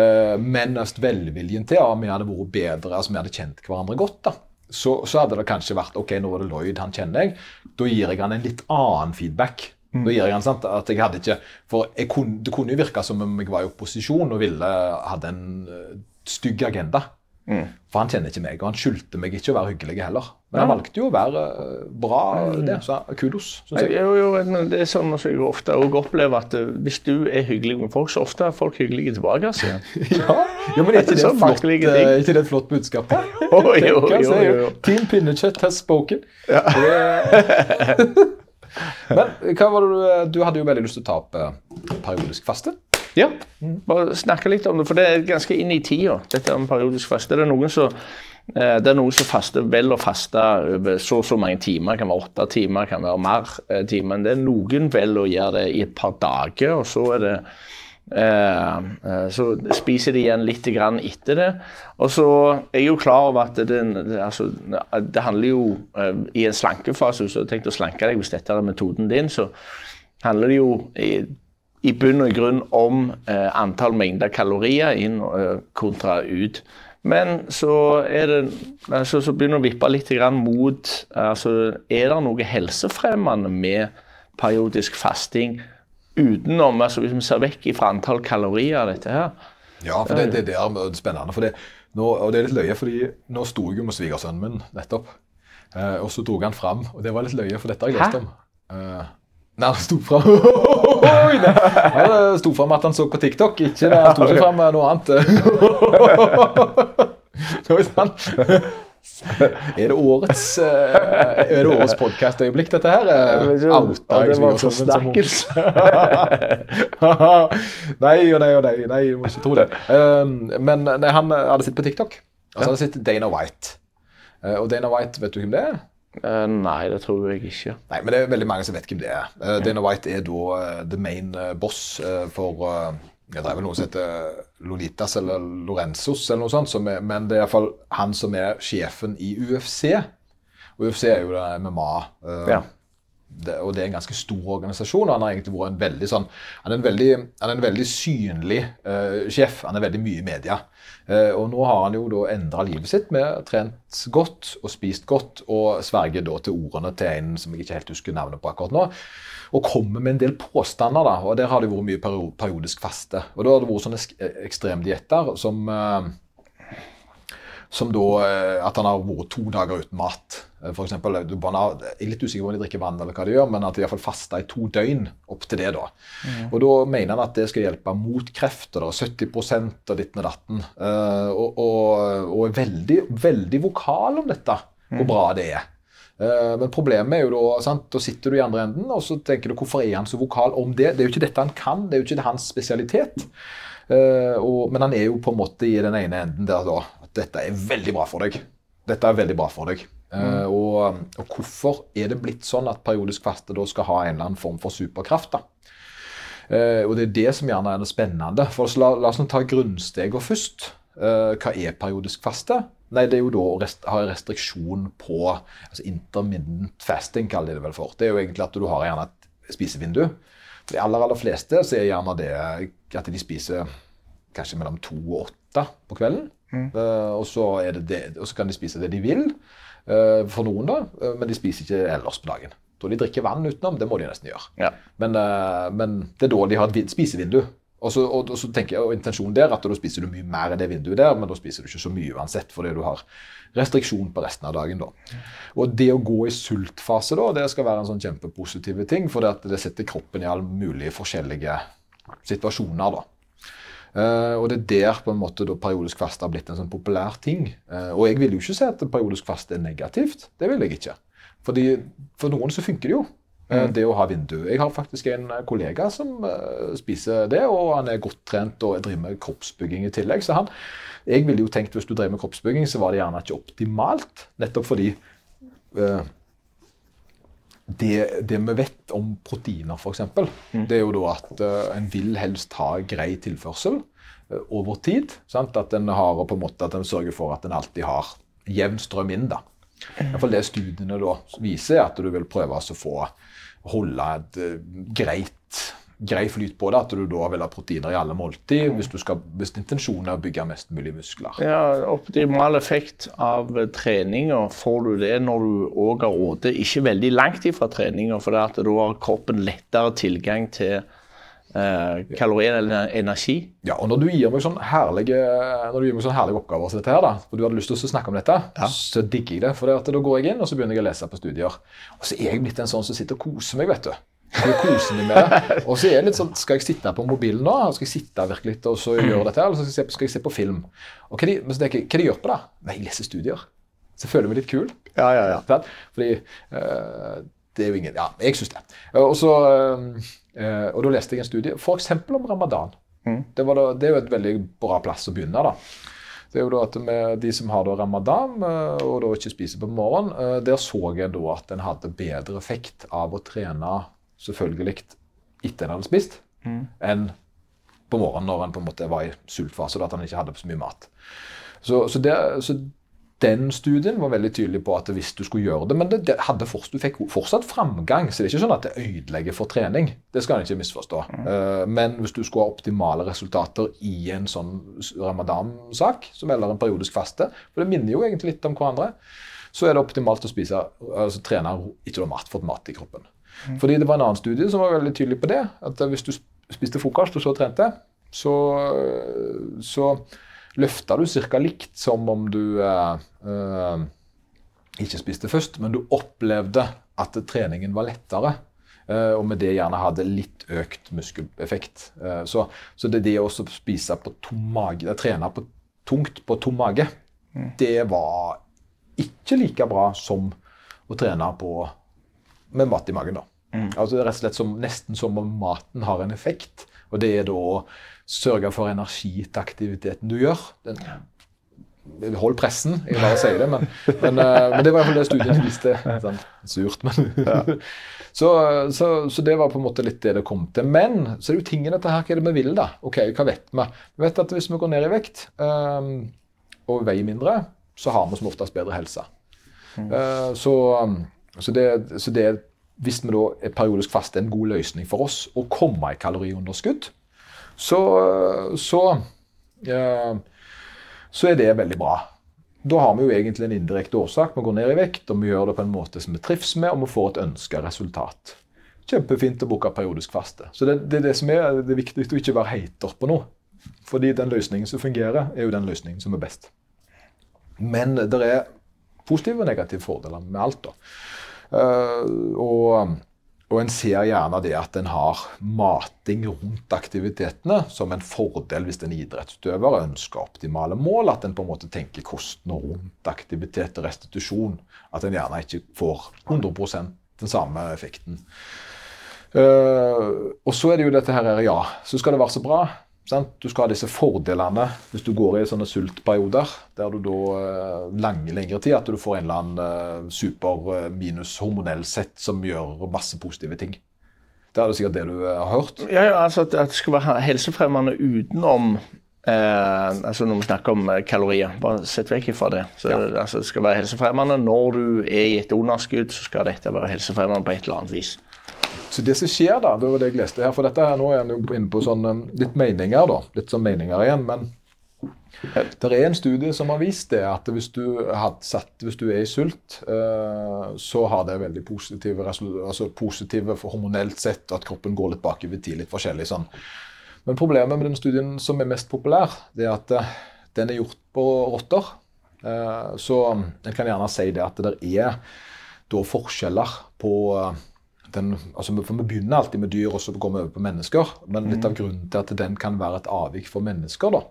Eh, men velviljen til om vi hadde vært bedre, altså vi hadde kjent hverandre godt, da, så, så hadde det kanskje vært ok, nå var det Lloyd, han kjenner jeg. Da gir jeg han en litt annen feedback. Da gir jeg han sant, at jeg hadde ikke, for kunne, Det kunne jo virke som om jeg var i opposisjon og ville hadde en eh, stygg agenda. For han kjenner ikke meg, og han skyldte meg ikke å være hyggelig heller. Men han valgte jo å være eh, bra, der, Så kudos, jeg. Jo, jo, det er sånn som jeg ofte opplever at eh, hvis du er hyggelig med folk, så ofte er folk hyggelige tilbake. Ja, ja men er ikke det, det, et flott, eh, ikke det et flott budskap? Oh, Jo, jo, jo, jo. Team Pinnekjøtt has spoken. Ja. Men hva var det du, du hadde jo veldig lyst til å ta opp periodisk faste. Ja, bare snakke litt om det, for det er ganske inn i tida, dette med periodisk faste. Det er noen som eh, det er noen som faster vel å faste over så og så mange timer. det kan være åtte timer, det kan være mer eh, timer. Men det er noen vel å gjøre det i et par dager, og så er det eh, Så spiser de igjen litt etter det. Og så er jeg jo klar over at det, altså, det handler jo I en slankefase, hvis du har tenkt å slanke deg, hvis dette er metoden din, så handler det jo i, bunn og grunn om eh, antall mengder kalorier inn eh, kontra ut. Men så det altså, så begynner det å vippe litt grann mot altså, Er det noe helsefremmende med periodisk fasting utenom altså Hvis vi ser vekk fra antall kalorier dette her? Ja, for det, det, det er spennende. For det, nå, og det er litt løye, fordi nå sto jeg jo med svigersønnen min nettopp. Eh, og så dro han fram, og det var litt løye, for dette har jeg lest om. Eh, Nei, han sto fram Oi, det- Han sto fram at han så på TikTok, ikke. Han sto ikke fram med noe annet. Oi sann. Er det årets, eh, er det årets podkastøyeblikk, dette her? Outa jeg var så som- forsnakkelse. nei og nei og nei, nei, du må ikke tro det. Um, men nei, han hadde sett på TikTok. Og så hadde han sett Dana White. Eh, og Dana White, vet du hvem det er? Eh, Nei, det tror jeg ikke. Nei, men det er veldig mange som vet hvem det er. Eh, Dana White er da uh, the main boss for uh, Det er vel noe som heter Lolitas eller Lorenzos eller noe sånt, som er, men det er iallfall han som er sjefen i UFC. Og UFC er jo det MMA. Ja. Det, og det er en ganske stor organisasjon. og Han har egentlig vært en veldig sånn Han en veldig, han er en veldig synlig uh, sjef. Han er veldig mye i media. Uh, og nå har han jo da endra livet sitt med trent godt og spist godt, og sverger da til ordene til en som jeg ikke helt husker navnet på akkurat nå. Og kommer med en del påstander, da. Og der har det vært mye periodisk faste. Og da har det vært sånne ekstremdietter som eh, som da eh, At han har vært to dager uten mat. Eh, For eksempel, har- jeg er litt usikker på om de drikker vann, eller hva de gjør, men at de har fasta i to døgn opp til det. da. Og da mener han at det skal hjelpe mot kreft. og det er 70 og ditten og datten. Eh, og, og, og er veldig, veldig vokal om dette, hvor bra det er. Men problemet er jo da sant, Da sitter du i andre enden og så tenker du hvorfor er han så vokal om det? Det er jo ikke dette han kan, det er jo ikke hans spesialitet. Uh, og, men han er jo på en måte i den ene enden der da dette er veldig bra for deg. Dette er veldig bra for deg. Mm. og, og hvorfor er det blitt sånn at periodisk faste da skal ha en eller annen form for superkraft? da? Eh, og det er det som gjerne er det spennende. For la, la oss ta grunnstegene først. Eh, hva er periodisk faste? Nei, det er jo da å rest, ha en restriksjon på altså intermittent fasting, kaller de det vel for. Det er jo egentlig at du har gjerne et spisevindu. For de aller, aller fleste så er gjerne det at de spiser kanskje mellom to og åtte på kvelden. Eh, og, så er det det, og så kan de spise det de vil, uh, for noen da, eh, men de spiser ikke ellers på dagen. Da de drikker vann utenom, det må de nesten gjøre. Ja. Men, uh, men det er da de har et spisevindu. Og så, og, og så tenker jeg, og intensjonen der at da spiser du mye mer i det vinduet der, men da spiser du ikke så mye uansett, fordi du har restriksjon på resten av dagen da. Og det å gå i sultfase da, det skal være en sånn kjempepositiv ting, for det, at det setter kroppen i alle mulige forskjellige situasjoner da. Eh, og det er der på en måte da periodisk faste har blitt en sånn populær ting. Uh, og jeg vil jo ikke si at periodisk faste er negativt. Det vil jeg ikke. Fordi For noen så funker det jo. eh, Det å ha vindu. Jeg har faktisk en kollega som spiser det, og han er godt trent og driver med kroppsbygging i tillegg. Så han, jeg ville jo tenkt hvis du drev med kroppsbygging, så var det gjerne ikke optimalt. Nettopp fordi det, det vi vet om proteiner, f.eks., det er jo da at uh, en vil helst ha grei tilførsel uh, over tid. Sant? At en har på en måte at en sørger for at en alltid har jevn strøm inn. da. I hvert fall det studiene da viser, er at du vil prøve altså å få holde et uh, greit, grei flyt på det. At du da vil ha proteiner i alle måltid hvis, du skal, hvis intensjonen er å bygge mest mulig muskler. Ja, Optimal effekt av treninga får du det når du òg har rådet ikke veldig langt ifra treninga, for da har kroppen lettere tilgang til eh, kalorier eller energi. Ja, og når du gir meg sånn herlige, sånn herlige oppgaver som dette her, da, og du hadde lyst til å snakke om dette, så digger jeg det. For da går jeg inn, og så begynner jeg å lese på studier. Og så er jeg blitt en sånn som sitter og koser meg, vet du. Jeg koser meg med det. Og så er det litt sånn, skal jeg sitte på mobilen nå? Skal jeg sitte virkelig og så gjøre dette, eller skal jeg, se, skal jeg se på film? Og hva de, men så tenker jeg, hva de gjør på det? Nei, jeg leser studier. Så jeg føler meg litt kul. Ja, ja, ja. Fordi uh, det er jo ingen Ja, jeg syns det. Eh, Og, så, uh, og da leste jeg en studie f.eks. om ramadan. Det, var da, det er jo et veldig bra plass å begynne. da. Det er jo da at med De som har da ramadan og da ikke spiser på morgenen, der så jeg da at en hadde bedre effekt av å trene selvfølgelig etter en hadde spist, enn på morgenen når en på en måte var i sultfase, og at han ikke hadde så mye mat. Så, så, det, så den studien var veldig tydelig på at hvis du skulle gjøre det Men det, det hadde fortsatt, du fikk fortsatt framgang, så det er ikke sånn at det ødelegger for trening. Det skal en ikke misforstå. Eh, men hvis du skulle ha optimale resultater i en sånn ramadan-sak, som eller en periodisk faste, for det minner jo egentlig litt om hverandre, så er det optimalt å spise, altså trene etter du har mat, fått mat i kroppen. Fordi det var en annen studie som var veldig tydelig på det. At hvis du spiste frokost og så trente, så, så løfta du ca. likt som om du eh, eh, ikke spiste først, men du opplevde at treningen var lettere eh, og med det gjerne hadde litt økt muskeleffekt. Så, så det, det å spise på tom mage, trene på, tungt på tom mage, det var ikke like bra som å trene på, med mat i magen. da. Altså det er rett og slett som, Nesten som om maten har en effekt. Og det er da å sørge for energi til aktiviteten du gjør. Den, Hold pressen, jeg bare sier det, men, men, eh, men det var iallfall det studien viste. Sånn, surt, men så, så, så, det var på en måte litt det det kom til. Men så er det jo tingene dette her, hva er det vi vil, da? Ok, Hva vet vi? Vi vet at hvis vi går ned i vekt um, og veier mindre, så har vi som oftest bedre helse. Mm. Uh, så, så, det, så det hvis vi da er periodisk faste, en god løsning for oss å komme i kaloriunderskudd, så, så, så er det veldig bra. Da har vi jo egentlig en indirekte årsak. Vi går ned i vekt, og vi gjør det på en måte som vi trives med, og vi får et ønska resultat. Kjempefint å bruke periodisk faste. Så det, det, er det som er det viktig å ikke være hater på noe. Fordi den løsningen som fungerer, er jo den løsningen som er best. Men det er positive og negative fordeler med alt. da. Eh, og, og en ser gjerne det at en har mating rundt aktivitetene som en fordel hvis en idrettsutøver ønsker optimale mål. At en på en måte tenker kosten rundt aktivitet og restitusjon. At en gjerne ikke får 100% den samme effekten. Uh, og så er det jo dette her, ja, så skal det være så bra. Sant? Du skal ha disse fordelene hvis du går i sånne sultperioder, der du da lang, lengre tid, at du får en eller annen uh, super uh, minus hormonell sett som gjør masse positive ting. Det er det sikkert det du har hørt? Ja, ja altså at, det skal være helsefremmende utenom Eh, altså Når vi snakker om kalorier, bare sett vekk fra det. Så, ja. altså, det skal være helsefremmende. Når du er i et underskudd, så skal dette være helsefremmende på et eller annet vis. Så det som skjer da, det var det jeg leste her, for dette her nå er jeg inne på sånn, litt meninger, da. Litt sånn meninger igjen. men det er en studie som har vist det, at hvis du, satt, hvis du er i sult, uh, så har det veldig positive, altså positive hormonelt sett, at kroppen går litt bakover tid. Litt forskjellig sånn. Men problemet med den studien som er mest populær, det er at uh, den er gjort på rotter. Uh, så en kan gjerne si det at det er da forskjeller på den, altså For vi begynner alltid med dyr, og så går vi over på mennesker. Men litt av mm. grunnen til at den kan være et avvik for mennesker, da,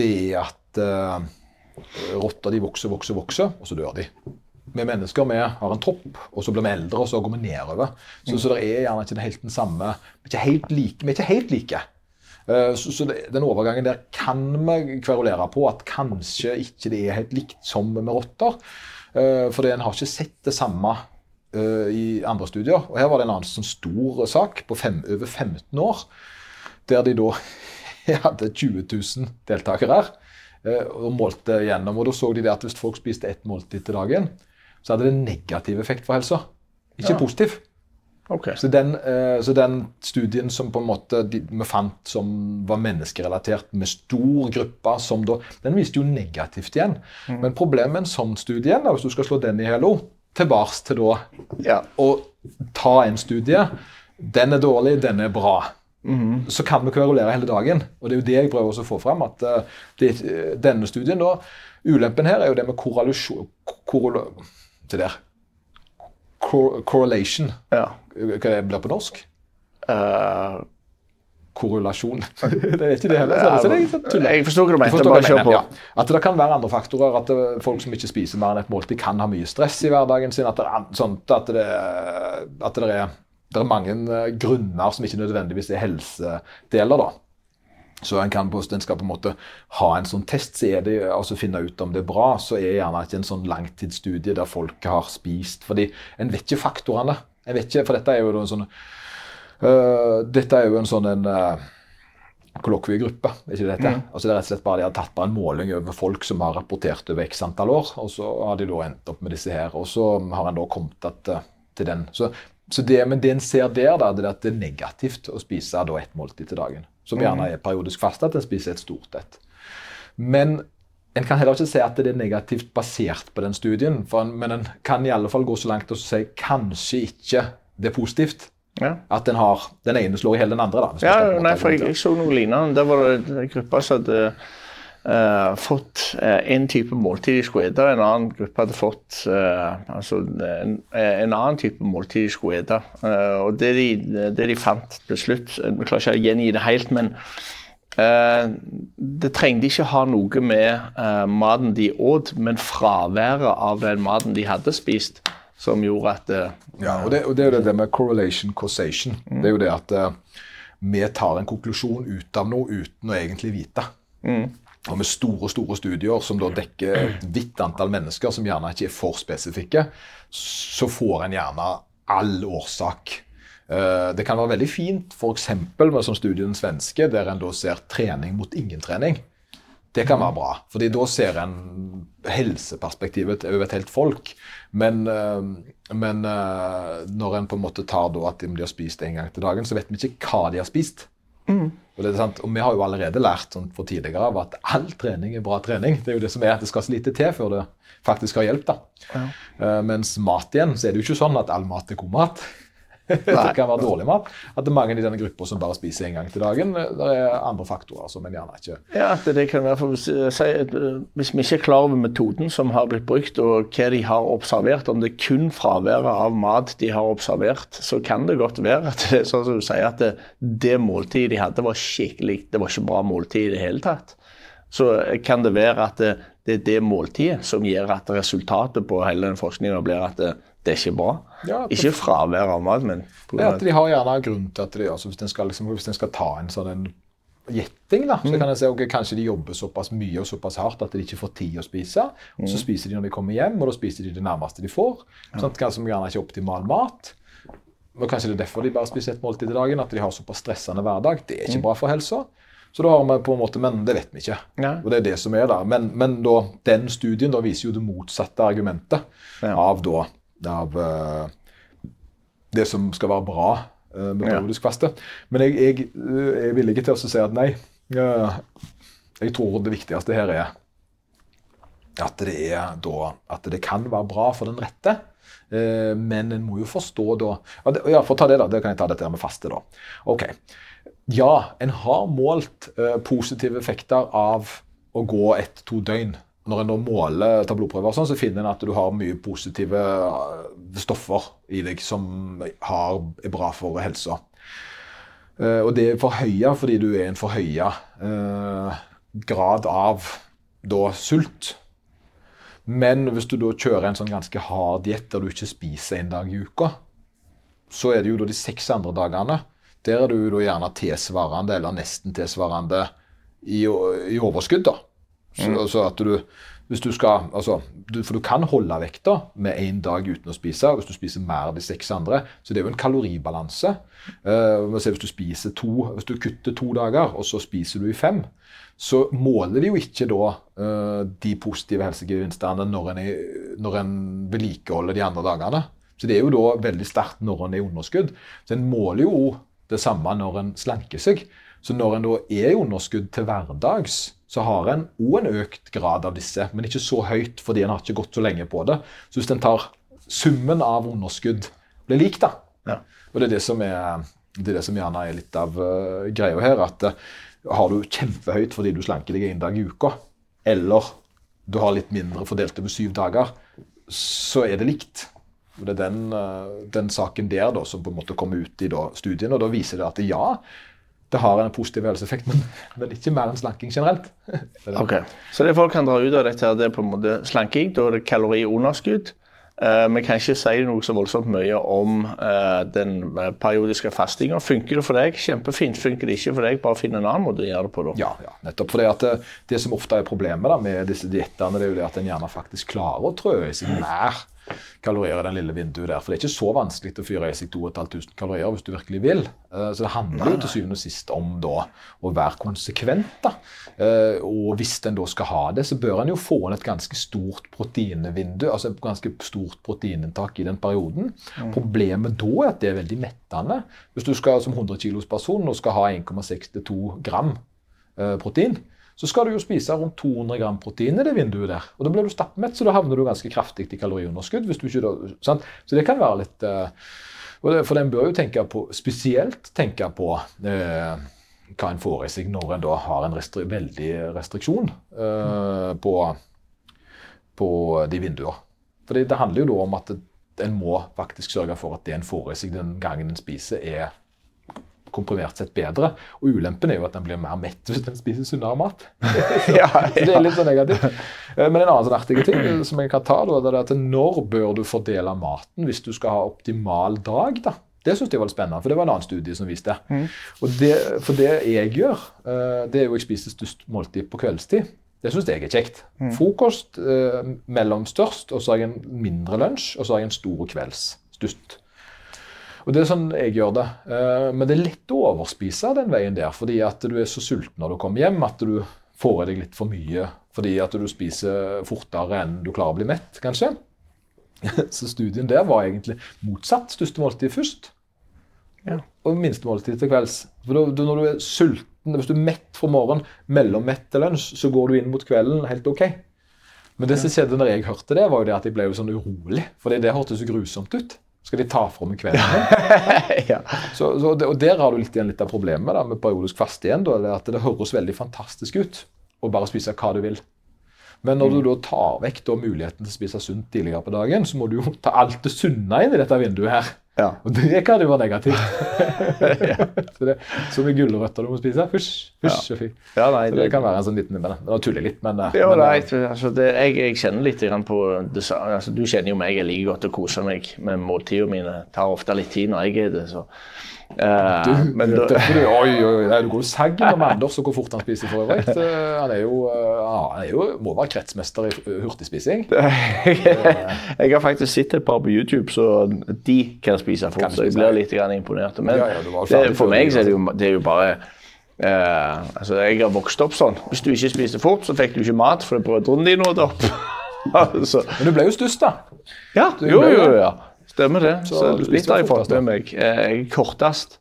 det er at uh, rotter de vokser, vokser, vokser, og så dør de. Vi mennesker vi har en topp, og så blir vi eldre, og så går vi nedover. Så, så det er gjerne ikke helt den samme Vi er ikke helt like. Vi er ikke helt like. Uh, så, så det, den overgangen der kan vi kverulere på at kanskje ikke det er helt likt som med rotter. Uh, for en har ikke sett det samme i andre studier. Og Her var det en annen sånn stor sak på fem, over 15 år, der de da hadde 20 000 deltakere uh, og målte gjennom. Og Da så de det at hvis folk spiste ett måltid til dagen, så hadde det en negativ effekt for helsa. Ikke ja. positiv. Okay. Så, den, uh, så, den, studien som på en måte de, vi fant som var menneskerelatert med stor gruppe, som da, den viste jo negativt igjen. Mm. Men problemet med en sånn studie, hvis du skal slå den i hello, tilbake til da ja. og ta en studie. Den er dårlig, den er bra. Mm -hmm. Så kan vi kverulere hele dagen. Og det er jo det jeg prøver å få fram. at uh, det, Denne studien, da Ulempen her er jo det med korrelasjon korrel, Det der. Cor correlation. Ja. Hva det blir på norsk? Uh, korrelasjon. det er ikke det heller. Så det, så det jeg forstår hva du mener. Bare kjør på. Ja. At det kan være andre faktorer. At folk som ikke spiser mer enn et måltid, kan ha mye stress i hverdagen sin. At det, er, sånt, at det, at det er, er, mange eh, grunner som ikke nødvendigvis er helsedeler. da. Så en, kan på, en skal på en måte ha en sånn test, så er det, altså finne ut om det er bra. Så er gjerne ikke en sånn langtidsstudie der folk har spist. fordi en vet ikke faktorene. En vet ikke, For dette er jo en sånn Uh, dette er jo en sånn en uh, kollokviegruppe. ikke dette? Mm. Altså det er rett og slett bare De har tatt bare en måling over folk som har rapportert over x antall år. og Så har de da endt opp med disse her. Og så har en da kommet at, uh, til den. Så, så det, men det en ser der, da, det er at det er negativt å spise da ett måltid til dagen. Som gjerne mm. er periodisk fast, at en spiser et stort et. Men en kan heller ikke si at det er negativt basert på den studien. En, men en kan i alle fall gå så langt og si kanskje ikke det er positivt. Ja. At den, har, den ene slår i hele den andre. da. Ja, nei, for jeg, jeg, så noe lignende. Der var det en gruppe som hadde uh, fått en type måltid de skulle spise. en annen gruppe hadde fått altså en, en, annen type måltid de skulle ete. og det de, det de, fant til slutt Vi klarer ikke å gjengi det helt, men det trengte ikke ha noe med maten de åt, men fraværet av den maten de hadde spist, som gjorde at Ja, og det, og det er jo det med correlation causation. Mm. Det er jo det at vi tar en konklusjon ut av noe uten å egentlig vite. Mm. Og med store store studier som da dekker et vidt antall mennesker, som gjerne ikke er for spesifikke, så får en gjerne all årsak. Eh, det kan være veldig fint f.eks. med som studien svenske, der en da ser trening mot ingen trening. Det kan være bra, fordi da ser en helseperspektivet over et helt folk. Men, eh, men eh, når en på en måte tar da at de har spist en gang til dagen, så vet vi ikke hva de har spist. Mm. Og, og, vi har jo allerede lært sånn for tidligere av at all trening er bra trening. Det er jo det som er at det skal så lite til før det faktisk har hjelp. da. Ja. Uh, mens mat igjen, så er det jo ikke sånn at all mat er god mat. Det kan være dårlig mat. At det er mange i denne gruppa som bare spiser én gang til dagen. Det er andre faktorer som en gjerne ikke Ja, at det kan være for, si, at Hvis vi ikke er klar over metoden som har blitt brukt, og hva de har observert, om det er kun fraværet av mat de har observert, så kan det godt være at det er sånn som du sier, at det, det måltidet de hadde, var skikkelig Det var ikke bra måltid i det hele tatt. Så kan det være at det, det er det måltidet som gjør at resultatet på hele den forskninga blir at det, det er ikke bra. Ja, ikke fravær av mat, men det at De har gjerne grunn til at de, altså hvis en skal, liksom, skal, ta en sånn en gjetting, da, så mm. kan jeg si ok, kanskje de jobber såpass mye og såpass hardt at de ikke får tid å spise. og Så mm. spiser de når de kommer hjem, og da spiser de det nærmeste de får. Sånn, kanskje gjerne ikke optimal mat. Og Kanskje det er derfor de bare spiser et måltid i dagen, at de har såpass stressende hverdag. Det er ikke mm. bra for helsa. Så da har vi på en måte, Men det vet vi ikke. Ja. Og det er det som er der. Men, men da, den studien da viser jo det motsatte argumentet ja. av da av uh, det som skal være bra uh, med periodisk faste. Men jeg, jeg, jeg er villig til å si at nei. Jeg tror det viktigste her er at det er da At det kan være bra for den rette. men en må jo forstå da Ja, for å ta det, da. Det kan jeg ta dette med faste, da. Ok. Ja, en har målt positive effekter av å gå ett-to døgn når en da måler tar blodprøver, sånn, så finner en at du har mye positive eh, stoffer i deg som har, er bra for helsa. Uh, og det er forhøya fordi du er en forhøya eh, grad av da sult. Men hvis du da kjører en sånn ganske hard diett der du ikke spiser en dag i uka, så er det jo da de seks andre dagene. Der er du da gjerne tilsvarende, eller nesten tilsvarende, i, i overskudd. da. Så, mm. så at du, hvis du skal, altså, du, For du kan holde vekta med én dag uten å spise hvis du spiser mer av de seks andre. Så det er jo en kaloribalanse. Uh, hvis du spiser to, hvis du kutter to dager, og så spiser du i fem, så måler vi jo ikke da uh, de positive helsegevinstene når en, er, når en vedlikeholder de andre dagene. Så det er jo da veldig sterkt når en er i underskudd. Så en måler jo det samme når en slanker seg. Så når en da er i underskudd til hverdags, så har en òg en økt grad av disse, men ikke så høyt fordi en har ikke gått så lenge på det. Så hvis en tar summen av underskudd blir lik, da ja. Og det er det som er det, er det som gjerne er litt av uh, greia her, at uh, har du kjempehøyt fordi du slanker deg én dag i uka, eller du har litt mindre fordelt over syv dager, så er det likt. Og Det er den, uh, den saken der da, som på en måte kommer ut i da, studien, og da viser det at ja, det har en positiv helseeffekt, men, men, ikke mer enn slanking generelt. ok, Så det folk kan dra ut av dette, her, det er på en måte slanking. Da er det kaloriunderskudd. Uh, vi kan ikke si noe så voldsomt mye om uh, den eh, periodiske fastinga. Funker det for deg? Kjempefint. Funker det ikke for deg, bare finn en annen måte å gjøre det på. da. Ja, ja nettopp. For det, det, som ofte er problemet da, med disse diettene, det er jo det at en gjerne faktisk klarer å trø i seg nær kalorier i den lille vinduet der. For det er ikke så vanskelig å fyre i seg 2500 kalorier hvis du virkelig vil. Eh, så det handler jo til syvende og sist om da å være konsekvent. da. Eh, og hvis en da skal ha det, så bør en jo få inn et ganske stort proteinvindu, altså et ganske stort proteininntak i den perioden. Mm. Problemet da er at det er veldig mettende. Hvis du skal som 100 kilos person og skal ha 1,62 gram eh, protein, så skal du jo spise rundt 200 gram protein i det vinduet der. Og da blir du stappmett, så da havner du ganske kraftig i kaloriunderskudd. hvis du ikke sant? Så det kan være litt uh, For den bør jo tenke på, spesielt tenke på uh, hva en får i seg når en da har en restri veldig restriksjon eh, på, på de vinduene. For det handler jo da om at en må faktisk sørge for at det en får i seg den gangen en spiser, er komprimert sett bedre. Og ulempen er jo at en blir mer mett hvis en spiser sunnere mat. så, Ja, så det er litt sånn negativt. Eh, Men en annen sånn artig ting eh, som jeg kan ta, da, det er at når bør du fordele maten hvis du skal ha optimal dag? da? Det synes jeg var litt spennende, for det var en annen studie som viste. Og det. For det jeg gjør, eh, det er jo jeg spiser størst måltid på kveldstid. Det syns jeg er kjekt. Frokost eh, mellom størst, og så har jeg en mindre lunsj, og så har jeg en stor kvelds størst. Og Det er sånn jeg gjør det. Eh, Men det er lett å overspise den veien der, fordi at du er så sulten når du kommer hjem at du får i deg litt for mye fordi at du spiser fortere enn du klarer å bli mett, kanskje. Så studien der var egentlig motsatt. Største måltid først, Ja. og minste måltid til kvelds. For da, da når du er sulten, Hvis du er mett fra morgenen, mellom mett til lunsj, så går du inn mot kvelden helt OK. Men det som skjedde når jeg hørte det, var jo det at jeg ble jo sånn urolig. For det hørtes så grusomt ut. Skal de ta fra meg kvelden? ja. Så, så og Der har du litt, igjen litt av problemet da, med periodisk faste igjen. Da, at det høres veldig fantastisk ut å bare spise hva du vil. Men når du da tar vekk da, muligheten til å spise sunt tidligere på dagen, så må du jo ta alt det sunne inn i dette vinduet her. Ja. Og det kan jo være negativt. ja. så det, så med gulrøtter du må spise. Fysj, fysj og fy. ja, nei, Så det kan være en sånn liten men, Nå tuller litt, men, jo, Ja, men nei, eh, altså det, jeg, jeg kjenner litt på det. Altså, du kjenner jo meg, jeg liker godt å kose meg med måltidene mine. Det tar ofte litt tid når jeg er det. så... Eh, du, men dette, du, oi, oi, nei, du går jo sagn om Anders og hvor fort han spiser for øvrig. Eh, Han er jo, eh, han er jo må være kretsmester i eh, hurtigspising. jeg har faktisk sett et par på YouTube, så de kan spise fort. Kan Så jeg spise, blir litt imponert. Men Ja, ja, du jo det, for meg så er det jo, det er jo bare uh, altså Jeg har vokst opp sånn. Hvis du ikke spiste fort, så fikk du ikke mat fordi brødrene dine åt opp. altså, Men du ble jo størst, da. ja, Du jo, ble jo, ja. Stemmer det. Så Så, litt har jeg fått med meg. Eh, Jeg er kortest.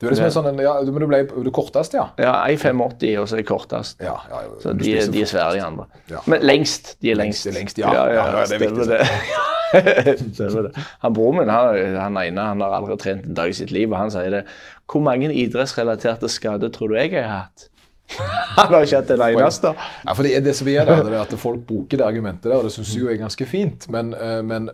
Du er liksom en sånn, ja, du- men du ble du kortest, ja. Ja, 1,85 og så er jeg kortest. ja, ja Så de, er- de er svære, de andre. Ja. Men lengst. De er lengst. Lengst, lengst, ja. ja, det er viktig, det. stemmer det. Han Broren min han, han ene han har aldri trent en dag i sitt liv, og han sier det. Hvor mange idrettsrelaterte skader tror du jeg har hatt? Han har ikke hatt en eneste. Ja, for det, det som er der, det er at folk bruker det argumentet der, og det syns jeg jo er ganske fint. Men, eh, men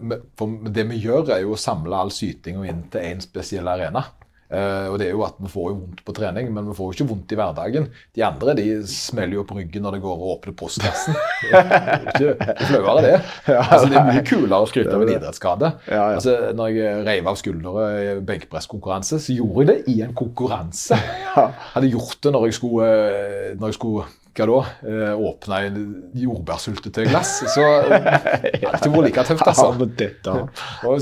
det vi gjør, er jo å samle all sytinga inn til én spesiell arena. Eh, og det er jo at Vi får jo vondt på trening, men vi får jo ikke vondt i hverdagen. De andre de smeller jo på ryggen når det går og åpner postkassen. Det er ikke flauere, det. Altså, det er mye kulere å skryte av en idrettsskade. Ja, ja. Altså, når jeg reiv av skuldre i benkpresskonkurranse, så gjorde jeg det i en konkurranse. Ja. hadde gjort det når jeg skulle, eh, når jeg skulle hva da, eh, åpne en jordbærsyltetøyglass. Så det har ikke vært like tøft, altså.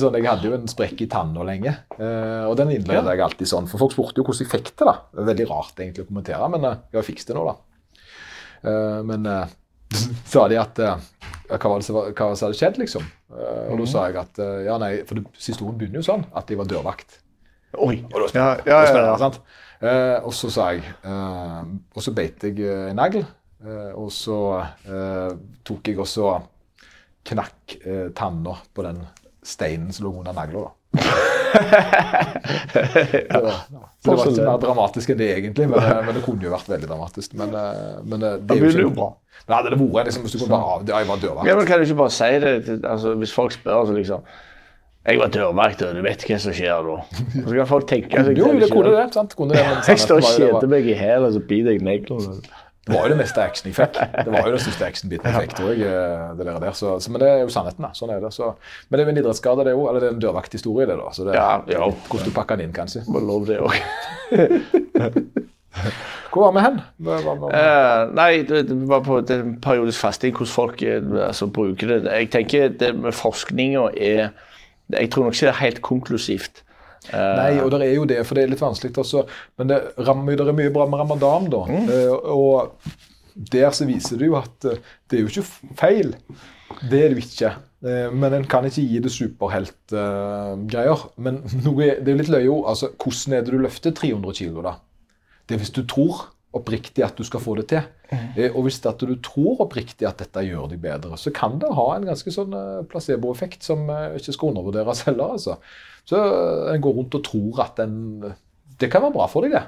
sånn, jeg hadde jo en sprekk i tanna lenge, eh, og den innleder jeg alltid sånn. For folk spurte jo hvordan jeg fikk det. da. Det er veldig rart egentlig å kommentere, men eh, jeg fikset det nå, da. Men sa de at hva var det som hadde skjedd, liksom? Og da sa jeg at ja, nei, for historien begynner jo sånn at jeg var dørvakt. Oi. Og da Ja, det ja, var ja, ja. Eh, og så sa jeg eh, Og så beit jeg eh, en negl. Eh, og så eh, tok jeg også knakk eh, tanna på den steinen som lå under negla. ja. det var ikke mer dramatisk enn det egentlig, men, eh, men det kunne jo vært veldig dramatisk. Men, men det er jo det ikke bra. Hadde det vært liksom, hvis du kunne bare av, ja, jeg var dørvakt. Ja, men Kan du ikke bare si det altså, hvis folk spør? så liksom Jeg var dørvakt, og du vet hva som skjer da. Og så kan folk tenke seg Jo, det kunne det. sant? Kunne det men Jeg står og var var- kjeder meg i hælen, så biter jeg neglene. Det var jo det meste action jeg fikk. Det var jo den største actionbiten jeg fikk, tror jeg. eh, det der, der. Så, men det er jo sannheten, da. Sånn er det. Så, men det er en idrettsskade, det jo, eller det er en dørvakthistorie, det da. Så det, Ja, ja. Hvordan du pakker den inn, kanskje. Må lov det òg. Hvor var vi hen? Hva- hva- Eh, nei, det, var på det periodisk fasting, hvordan folk eh, altså, bruker det. Jeg tenker det med forskninga er Jeg tror nok ikke det er helt konklusivt. Eh, Nei, og det er jo det, for det er litt vanskelig også. Men det, rammer, det er mye bra med ramadan, da. Mm. Eh, og der så viser det jo at eh, det er jo ikke feil. Det er det jo ikke. Men en kan ikke gi det superheltgreier. men noe, det er jo litt løye. Altså, hvordan er det du løfter 300 kg, da? Det er hvis du tror oppriktig at du skal få det til. Eh, Og hvis at du tror oppriktig at dette gjør deg bedre, så kan det ha en ganske sånn eh, placeboeffekt som eh, ikke skal undervurderes heller. altså. Så en går rundt og tror at en Det kan være bra for deg, det.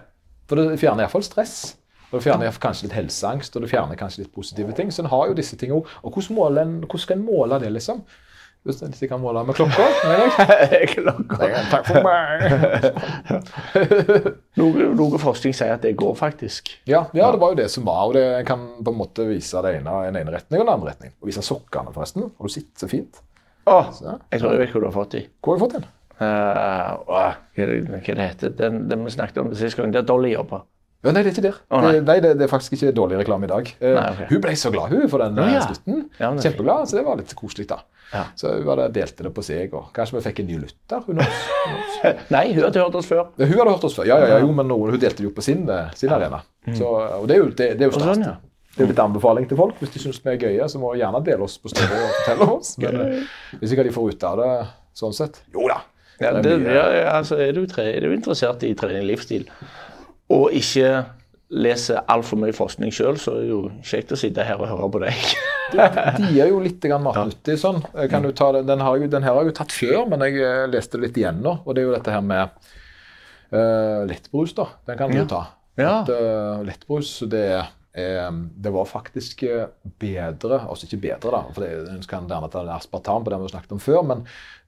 For det fjerner iallfall stress. Og det fjerner kanskje litt helseangst og det fjerner kanskje litt positive ting. Så en har jo disse tingene òg. Og hvordan, måler en, hvordan skal en måle det, liksom? Hvis en ikke kan måle med klokka? Takk for meg. Noe, noe forskning sier at det går, faktisk. Ja, ja, det var jo det som var. og det kan på en måte vise det ene en ene retning og den andre retning. Og vise sokkene, forresten. Har du sett så fint? Å, Så. jeg tror jeg vet hva du har fått i. Hvor har du fått den? Uh, hva, er det, hva det heter Den, den vi snakket om sist gang, der Dolly jobber. Ja, nei, det er ikke der. Oh, nei. det, nei, det, det er faktisk ikke dårlig reklame i dag. Uh, Nei, ok. Hun ble så glad hun for den Ja, eh, ja. slutten. Ja, det er Kjempeglad, så det var litt koselig. da. Ja. Så hun hadde delte det på seg. og Kanskje vi fikk en ny lytter? Hun, også. Nei, hun hadde hørt oss før. Hun hadde hørt oss før, ja, ja, ja, jo, men hun delte det jo på sin, eh, sin arena. Så, og det er jo, det, det er jo stas. sånn, ja. Det er litt anbefaling til folk. Hvis de syns vi er gøye, så må de gjerne dele oss på story og fortelle oss. Men eh, hvis ikke de får ut av det sånn sett Jo da. Ja, det det, er mye- ja, altså, er, du er du interessert i trening livsstil, og ikke leser altfor mye forskning sjøl, så er det jo kjekt å sitte her og høre på deg. De er jo litt grann matnyttig sånn. Kan du ta den, den, har jeg, den her har jeg jo tatt før, men jeg eh, leste det litt igjen nå. Og det er jo dette her med uh, lettbrus, da. Den kan du Ja. ta. Ja. At, uh, lettbrus, det, er, det var faktisk bedre Altså ikke bedre, da, for det, kan gjerne ta aspartam på det vi har snakket om før, men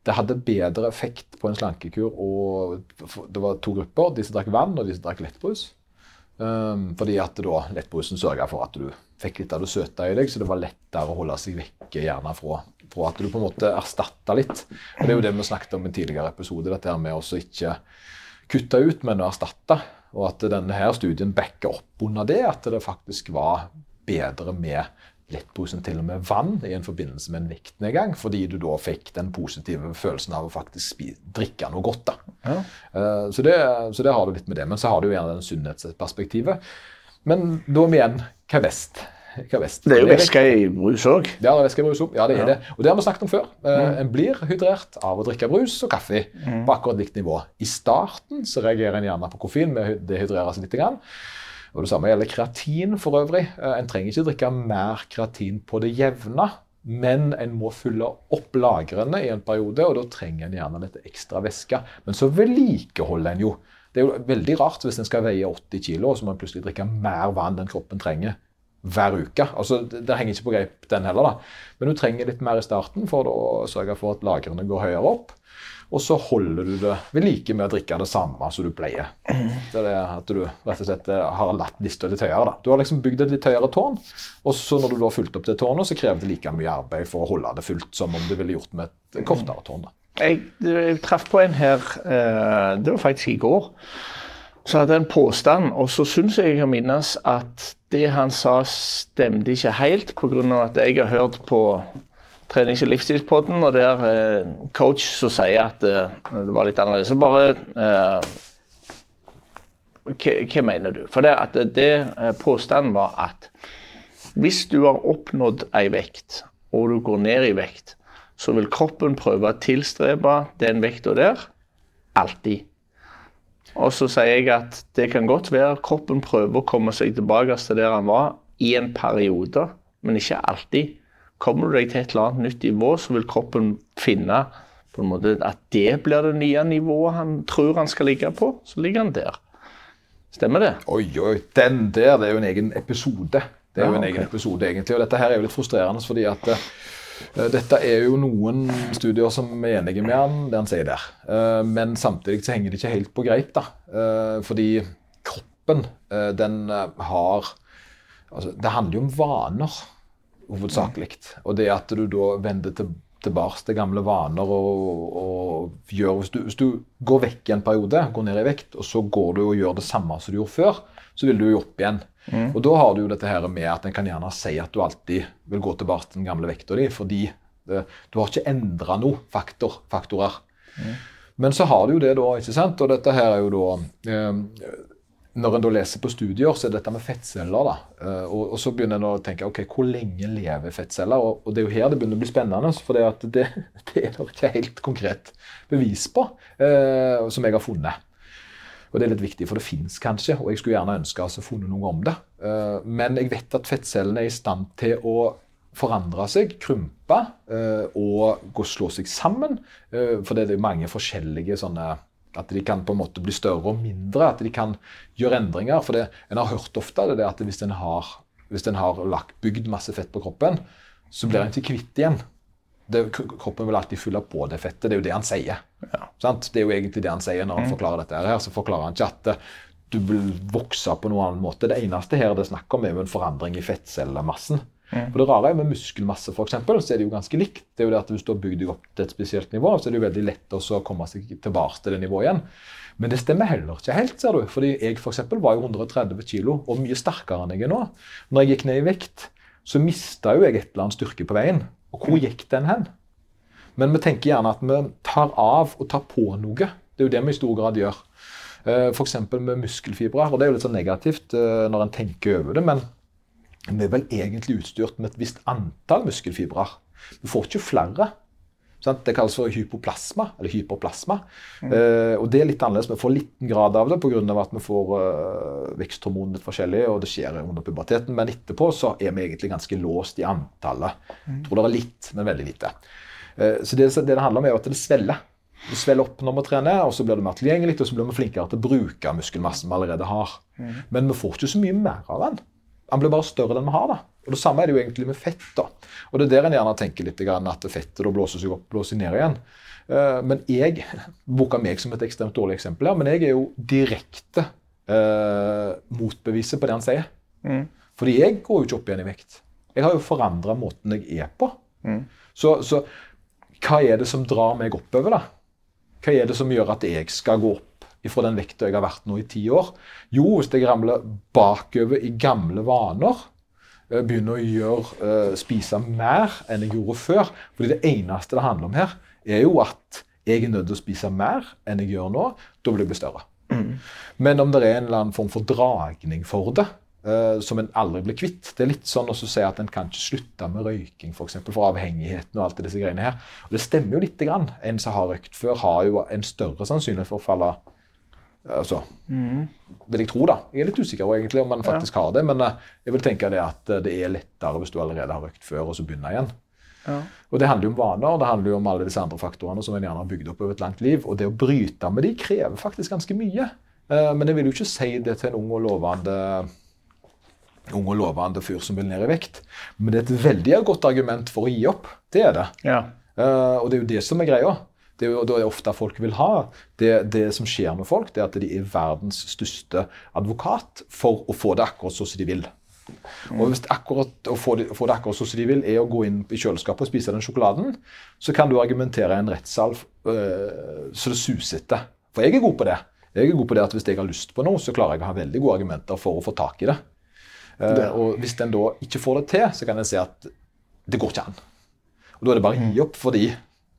det hadde bedre effekt på en slankekur. og Det var to grupper. De som drakk vann, og de som drakk lettbrus. Um, fordi at da lettbrusen sørga for at du fikk litt av det søte i deg, så det var lettere å holde seg vekke gjerne fra, fra at du på en måte erstatta litt. Og Det er jo det vi snakket om i en tidligere episode, dette med å ikke kutte ut, men å erstatte. Og at denne her studien backer opp under det, at det faktisk var bedre med lettbrusen til og med vann i en forbindelse med en vektnedgang, fordi du da fikk den positive følelsen av å faktisk drikke noe godt. da. Ja. Uh, Så det, så det har du litt med det. Men så har du gjerne den sunnhetsperspektivet. Men da om igjen hva er best? Hva er best? Det er jo væske i brus òg. Ja, det er væske i brus òg. Ja, det er det. Og det har vi snakket om før. Eh, En blir hydrert av å drikke brus og kaffe på akkurat likt nivå. I starten så reagerer en gjerne på koffein med å dehydrere seg litt. Grann. Og Det samme gjelder kreatin for øvrig. Eh, En trenger ikke drikke mer kreatin på det jevne, men en må fylle opp lagrene i en periode, og da trenger en gjerne litt ekstra væske. Men så vedlikeholder en jo. Det er jo veldig rart hvis en skal veie 80 kg, og så må en plutselig drikke mer vann enn kroppen trenger hver uke. Altså, det, det henger ikke på greip, den heller. da. Men du trenger litt mer i starten for å sørge for at lagrene går høyere opp. Og så holder du det ved like med å drikke det samme som du pleier. Det er det at du rett og slett eh, har latt lista litt høyere. da. Du har liksom bygd et litt høyere tårn, og så når du har fulgt opp det tårnet, så krever det like mye arbeid for å holde det fullt som om du ville gjort med et kortere tårn. da. Jeg, jeg traff på en her, eh, det var faktisk i går, Så hadde en påstand. Og så syns jeg jeg minnes at det han sa stemte ikke helt, pga. at jeg har hørt på trenings- og livsstilspodden, og der eh, coach som sier at eh, det var litt annerledes. Så bare eh, hva, mener du? For det, at det, påstanden var at hvis du har oppnådd ei vekt, og du går ned i vekt, så vil kroppen prøve å tilstrebe den vekta der alltid. Og så sier jeg at det kan godt være kroppen prøver å komme seg tilbake til der han var i en periode, men ikke alltid. Kommer du deg til et eller annet nytt nivå, så vil kroppen finne på en måte at det blir det nye nivået han tror han skal ligge på. Så ligger han der. Stemmer det? Oi, oi, den der, det er jo en egen episode. Det er jo en ok. egen episode egentlig, og dette her er jo litt frustrerende, fordi at eh, dette er jo noen studier som er enige med han, det han sier der. Eh, men samtidig så henger det ikke helt på greip, da. Eh, fordi kroppen, den har Altså, det handler jo om vaner, hovedsakelig. Og det at du da vender til, tilbake til gamle vaner og, og gjør hvis du, hvis du går vekk i en periode, går ned i vekt, og så går du og gjør det samme som du gjorde før, så vil du jo opp igjen. Og da har du jo dette her med at en kan gjerne si at du alltid vil gå tilbake til den gamle vekta di, fordi det, du har ikke endra noe faktor, faktorer. Men så har du jo det da, ikke sant? Og dette her er jo da eh, Når en da leser på studier, så er dette med fettceller. da. Eh, og, og så begynner en å tenke ok, hvor lenge lever fettceller? Og, og det er jo her det begynner å bli spennende, for det, det, det er det ikke helt konkret bevis på, eh, som jeg har funnet. Og det er litt viktig, for det fins kanskje, og jeg skulle gjerne ønske å ha funnet noe om det. Eh, Men jeg vet at fettcellene er i stand til å forandre seg, krympe eh, og gå slå seg sammen. eh, For det er mange forskjellige sånne At de kan på en måte bli større og mindre, at de kan gjøre endringer. For det, en har hørt ofte det, det at hvis en har, hvis en har lagt, bygd masse fett på kroppen, så blir en ikke kvitt igjen. Det, kroppen vil alltid fylle på det fettet. Det er jo det han sier. Ja. Sant? Det er jo egentlig det han sier når han forklarer dette. her, Så forklarer han ikke at du vil vokse på noen annen måte. Det eneste her det er snakk om, er jo en forandring i fettcellemassen. For Det rare er med muskelmasse, for eksempel, så er det jo ganske likt. Det er jo det at Hvis du har bygd deg opp til et spesielt nivå, så er det jo veldig lett å komme seg tilbake til det nivået igjen. Men det stemmer heller ikke helt, ser du. Fordi jeg for eksempel, var jo 130 kg og mye sterkere enn jeg er nå. Når jeg gikk ned i vekt, så mista jo jeg et eller annet styrke på veien. Og hvor gikk den hen? Men vi tenker gjerne at vi tar av og tar på noe. Det er jo det vi i stor grad gjør. Eh, F.eks. med muskelfibre. Og det er jo litt sånn negativt eh, når en tenker over det, men vi er vel egentlig utstyrt med et visst antall muskelfibrer. Vi får ikke flere. Sant? Det kalles for hypoplasma, eller hyperplasma. Eh, og det er litt annerledes. Vi får liten grad av det pga. at vi får uh, veksthormonene litt forskjellig, og det skjer under puberteten. Men etterpå så er vi egentlig ganske låst i antallet. Jeg tror det er litt, men veldig lite. Eh, så det, det det handler om, er at det svelger. Det svelger opp når vi trener, og så blir det mer tilgjengelig, og så blir vi flinkere til å bruke muskelmassen vi allerede har. Men vi får ikke så mye mer av den. Han blir bare større enn vi har. da. Og Det samme er det jo egentlig med fett. da. Og Det er der en gjerne tenker litt at fettet da blåser seg opp blåser ned igjen. Eh, men jeg bruker meg som et ekstremt dårlig eksempel her, men jeg er jo direkte eh, motbeviset på det han sier. Fordi jeg går jo ikke opp igjen i vekt. Jeg har jo forandra måten jeg er på. Så, så hva er det som drar meg oppover, da? Hva er det som gjør at jeg skal gå opp fra den vekta jeg har vært nå i ti år? Jo, hvis jeg ramler bakover i gamle vaner, eh, begynner å gjøre, eh, spise mer enn jeg gjorde før fordi det eneste det handler om her, er jo at jeg er nødt til å spise mer enn jeg gjør nå. Da vil jeg bli større. Men om det er en eller annen form for dragning for det, uh, som en aldri blir kvitt Det er litt sånn å si at en kan ikke slutte med røyking for, eksempel, for avhengigheten og alt disse greiene her. Og det stemmer jo lite grann. En som har røykt før, har jo en større sannsynlighet for å falle Altså, vil jeg tro, da. Jeg er litt usikker egentlig om man faktisk har det, men eh, jeg vil tenke det at eh, det er lettere hvis du allerede har røykt før, og så begynner igjen. Ja. Og Det handler jo om vaner, det handler jo om alle disse andre faktorene som en gjerne har bygd opp over et langt liv. Og det å bryte med de krever faktisk ganske mye. Eh, Men jeg vil jo ikke si det til en ung og lovende ung og lovende fyr som vil ned i vekt. Men det er et veldig godt argument for å gi opp. Det er det. Ja. Og det er jo det som er greia. Det er jo det er ofte folk vil ha. Det, det som skjer med folk, det er at de er verdens største advokat for å få det akkurat sånn som de vil. Og hvis akkurat å få det, få det akkurat sånn som de vil, er å gå inn i kjøleskapet og spise den sjokoladen, så kan du argumentere i en rettssal øh, så det suser etter. For jeg er god på det. Jeg er god på det at Hvis jeg har lyst på noe, så klarer jeg å ha veldig gode argumenter for å få tak i det. Uh, og hvis en da ikke får det til, så kan en si at det går ikke an. Og Da er det bare å gi opp, fordi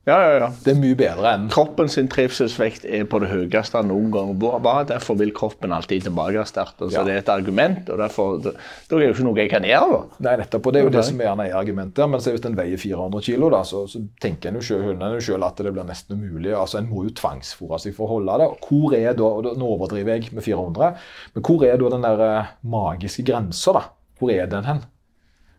Ja, ja, ja. det er mye bedre enn Kroppen sin trivselsvekt er på det høyeste han noen gang var. Derfor vil kroppen alltid tilbake. starte. Så Ja. det er et argument, og derfor, da er det jo ikke noe jeg kan gjøre. da. Nei, nettopp. Og det er jo det som gjerne er argumentet. Men hvis en veier 400 kg, så, så tenker en jo selv at det blir nesten umulig. Altså, En må jo tvangsfòre seg for å holde det. Og Hvor er da, og Nå overdriver jeg med 400, men hvor er da den der eh, magiske grensa. Hvor er den hen?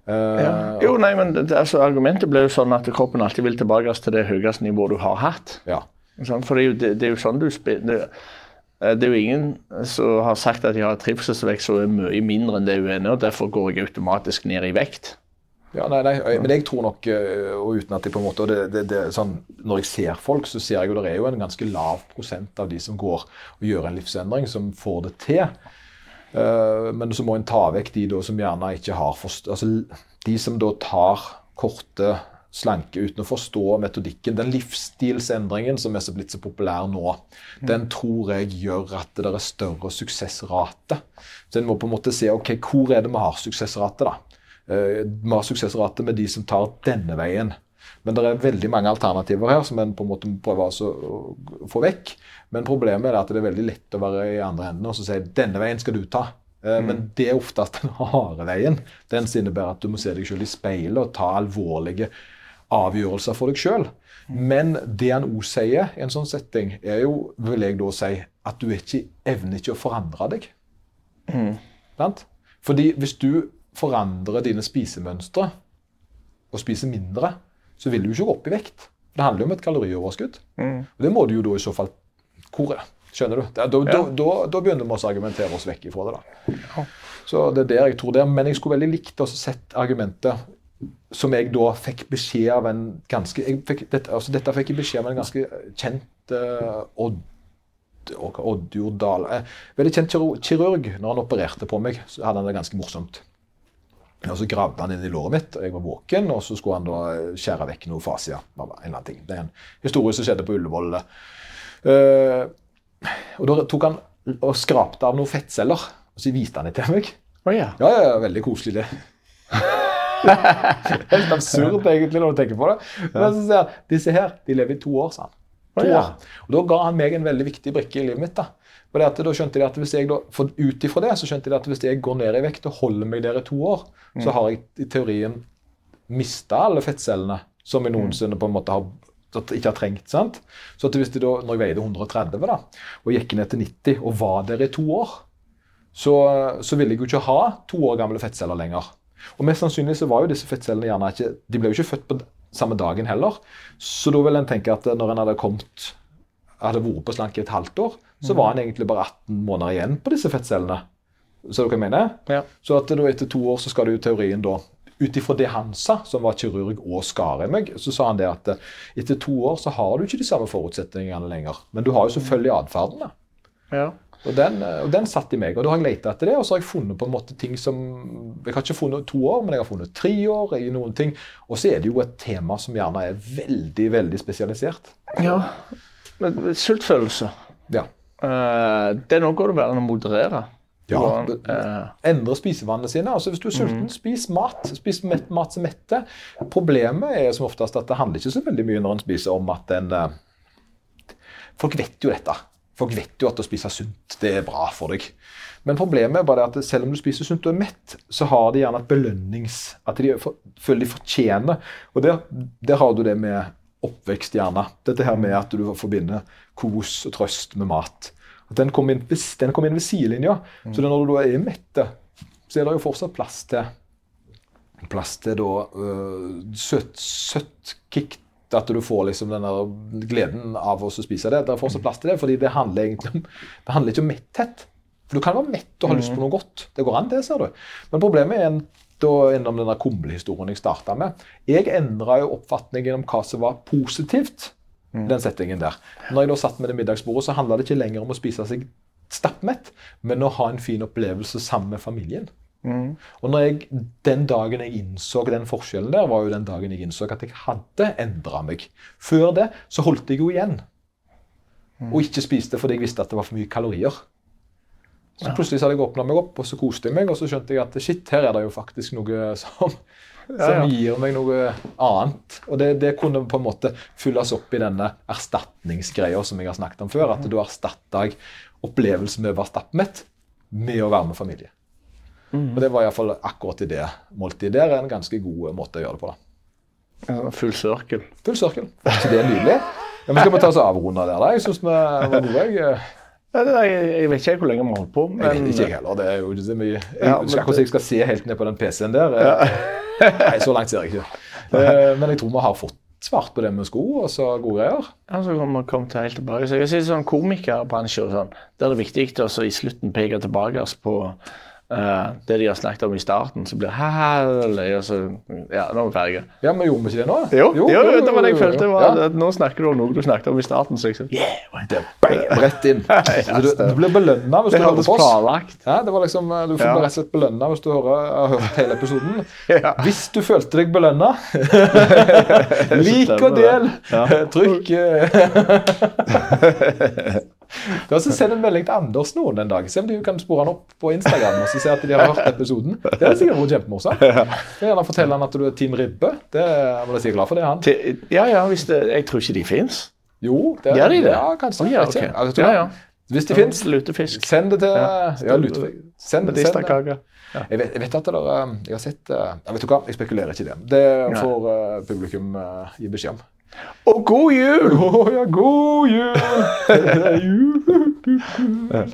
Eh, Ja. Jo, nei, men det, altså, Argumentet ble jo sånn at kroppen alltid vil tilbake til det høyeste nivået du har hatt. ja. Sånn, For det er, jo, det, det er jo sånn du spiller det, eh, det er jo ingen som har sagt at de har trivselsvekst som er mye mindre enn det hun er nå. Derfor går jeg automatisk ned i vekt. Ja, nei, nei, men jeg tror nok, og uten at jeg på en måte og det, det, sånn, Når jeg ser folk, så ser jeg jo det er jo en ganske lav prosent av de som går og gjør en livsendring, som får det til. Eh, men så må en ta vekk de som gjerne ikke har forst altså De som da tar korte, slanke uten å forstå metodikken. Den livsstilsendringen som er så blitt så populær nå, den tror jeg gjør at det er større suksessrate. Så en må på en måte se ok, hvor er det vi har suksessrate. da? Eh, Vi har suksessrate med de som tar denne veien. Men det er veldig mange alternativer her som en på en måte prøver prøve altså å få vekk. Men problemet er at det er veldig lett å være i andre enden og så si denne veien skal du ta. Mm. Men det er oftest den harde veien. Den som innebærer at du må se deg selv i speilet og ta alvorlige avgjørelser for deg sjøl. Men det han òg sier i en sånn setting, er jo, vil jeg da si, at du ikke evner ikke å forandre deg. Mm. Fordi hvis du forandrer dine spisemønstre og spiser mindre, så vil du ikke gå opp i vekt. Det handler jo om et kalorioverskudd. Og det må du jo da i så fall kore. Skjønner du? Da, da, Ja. da, da begynner vi å argumentere oss vekk ifra det. da. Så det er der jeg tror det er. Men jeg skulle veldig likt å sett argumentet som jeg da fikk beskjed av en ganske fikk, dette, altså dette fikk jeg beskjed av en ganske kjent uh, Odd Odd- Odd Jordal eh, Veldig kjent kirurg. Når han opererte på meg, så hadde han det ganske morsomt. Og Så gravde han inn i låret mitt, og jeg var våken, og så skulle han da eh, skjære vekk noe fasia. En eller annen ting. Det er en historie som skjedde på Ullevål. Uh, og Da tok han og skrapte av noen fettceller, og så viste han det til meg. Ja. Ja, ja, ja, veldig koselig det. Helt absurd egentlig når du tenker på det. Men så sier han disse her de lever i to år, sa han. To oh, ja. år. Og Da ga han meg en veldig viktig brikke i livet mitt. da. Det at da skjønte de at hvis jeg da, for Ut ifra det så skjønte de at hvis jeg går ned i vekt og holder meg der i to år, så har jeg i teorien mista alle fettcellene som jeg noensinne på en måte har ikke har trengt. sant? Så at hvis de da, når jeg veide 130 da, og gikk ned til 90 og var der i to år, så, så ville jeg jo ikke ha to år gamle fettceller lenger. Og mest sannsynlig så var jo disse fettcellene gjerne ikke De ble jo ikke født på samme dagen heller. Så da vil en tenke at når en hadde kommet hadde vært på slank i et halvt år, så var han egentlig bare 18 måneder igjen på disse fettcellene. Så du hva jeg mener? Ja. Så at da etter to år så skal du i teorien da ut ifra det han sa, som var kirurg og skar i meg, så sa han det at eh, etter to år så har du ikke de samme forutsetningene lenger. Men du har jo selvfølgelig atferden. ja. Og den, eh, og den satt i meg. Og da har jeg leta etter det, og så har jeg funnet på en måte ting som Jeg har ikke funnet to år, men jeg har funnet tre år i noen ting. Og så er det jo et tema som gjerne er veldig, veldig spesialisert. ja. Men sultfølelse, Ja. eh, det er noe går det vel an å moderere. Ja, det- eh, Endre spisevannene sine. altså Hvis du er sulten, spis mat. Spis mat som metter. Problemet er som oftest at det handler ikke så veldig mye når en spiser om at en eh, Folk vet jo dette. Folk vet jo at å spise sunt det er bra for deg. Men problemet er bare at selv om du spiser sunt og er mett, så har de gjerne et belønnings... At de føler de fortjener. Og der, der har du det med oppvekst, gjerne. Dette her med at du forbinder kos og trøst med mat. At den kommer inn, kommer inn ved sidelinja. Så det er når du da er mette, så er det jo fortsatt plass til plass til da uh, søtt, søtt kick at du får liksom den gleden av å spise det. Det er fortsatt plass til det, fordi det handler egentlig om det handler ikke om metthet. For du kan være mett og ha lyst på noe godt. Det går an, det, ser du. Men problemet er en, da innom denne kumlehistorien jeg starta med. Jeg endra jo oppfatningen om hva som var positivt Mm. den settingen der. Når jeg da satt med det middagsbordet, så handla det ikke lenger om å spise seg stappmett, men å ha en fin opplevelse sammen med familien. Og når jeg, Den dagen jeg innså den forskjellen der, var jo den dagen jeg innså at jeg hadde endra meg. Før det så holdt jeg jo igjen. Og ikke spiste fordi jeg visste at det var for mye kalorier. Så plutselig så hadde jeg åpna meg opp, og så koste jeg meg, og så skjønte jeg at shit, her er det jo faktisk noe som, som gir meg noe annet. Og det, det kunne på en måte fylles opp i denne erstatningsgreia som jeg har snakket om før. At da erstatta jeg opplevelsen med å være stappmett med å være med familie. Og det var iallfall akkurat i det måltidet. Der er en ganske god måte å gjøre det på. da. ja, full sirkel. Full sirkel. Så det er nydelig? Ja, men Skal vi ta oss og avrunde der, da? Jeg syns vi var gode. Jeg, vet ikke hvor lenge vi har holdt på, jeg vet ikke jeg heller. Det er jo ikke så mye. Jeg, vet skal hvordan jeg skal se helt ned på den PC-en der. Nei, så langt ser jeg ikke. Eh, Men jeg tror vi har fått svart på det med sko og så gode greier. Ja, så kommer vi komme til helt tilbake. Så jeg kan si sånn komikerbransje og sånn, der er det viktig å i slutten peke tilbake på eh, det de har snakket om i starten, så blir herlig, og så Ja, nå er vi ferdige. Ja, men gjorde vi ikke det nå? Jo, jo, det var det jeg følte. Var, Ja. at Nå snakker du om noe du snakket om i starten. så liksom, yeah, Bang, Rett inn. ja, du, du blir belønna hvis Det du hører på oss. Ja, det var liksom, Du får Ja. rett og slett belønna hvis du hører, har hørt hele episoden. Ja. Hvis du følte deg belønna, lik og del. Trykk eh. Du så Send en melding til Anders noen den dag. Se om du kan spore han opp på Instagram og så se at de har hørt episoden. Det er sikkert vært kjempemorsomt. Gjerne fortelle han at du er Team Ribbe. Det var jeg sikkert glad for. det, han. Ja, ja, hvis det, jeg tror ikke de fins. Jo, det Gjør de det? Ja, kanskje. Oh, ja, okay. ikke. Ja, Ja. Hvis de fins, send det til Ja. Ja, lute. Send, send, Medisterkake. jeg, vet, jeg vet at det der, um, Jeg har sett uh, jeg Vet du hva, jeg spekulerer ikke i det. Det får uh, publikum uh, gi beskjed om. Og god jul! Å ja, god jul! jul!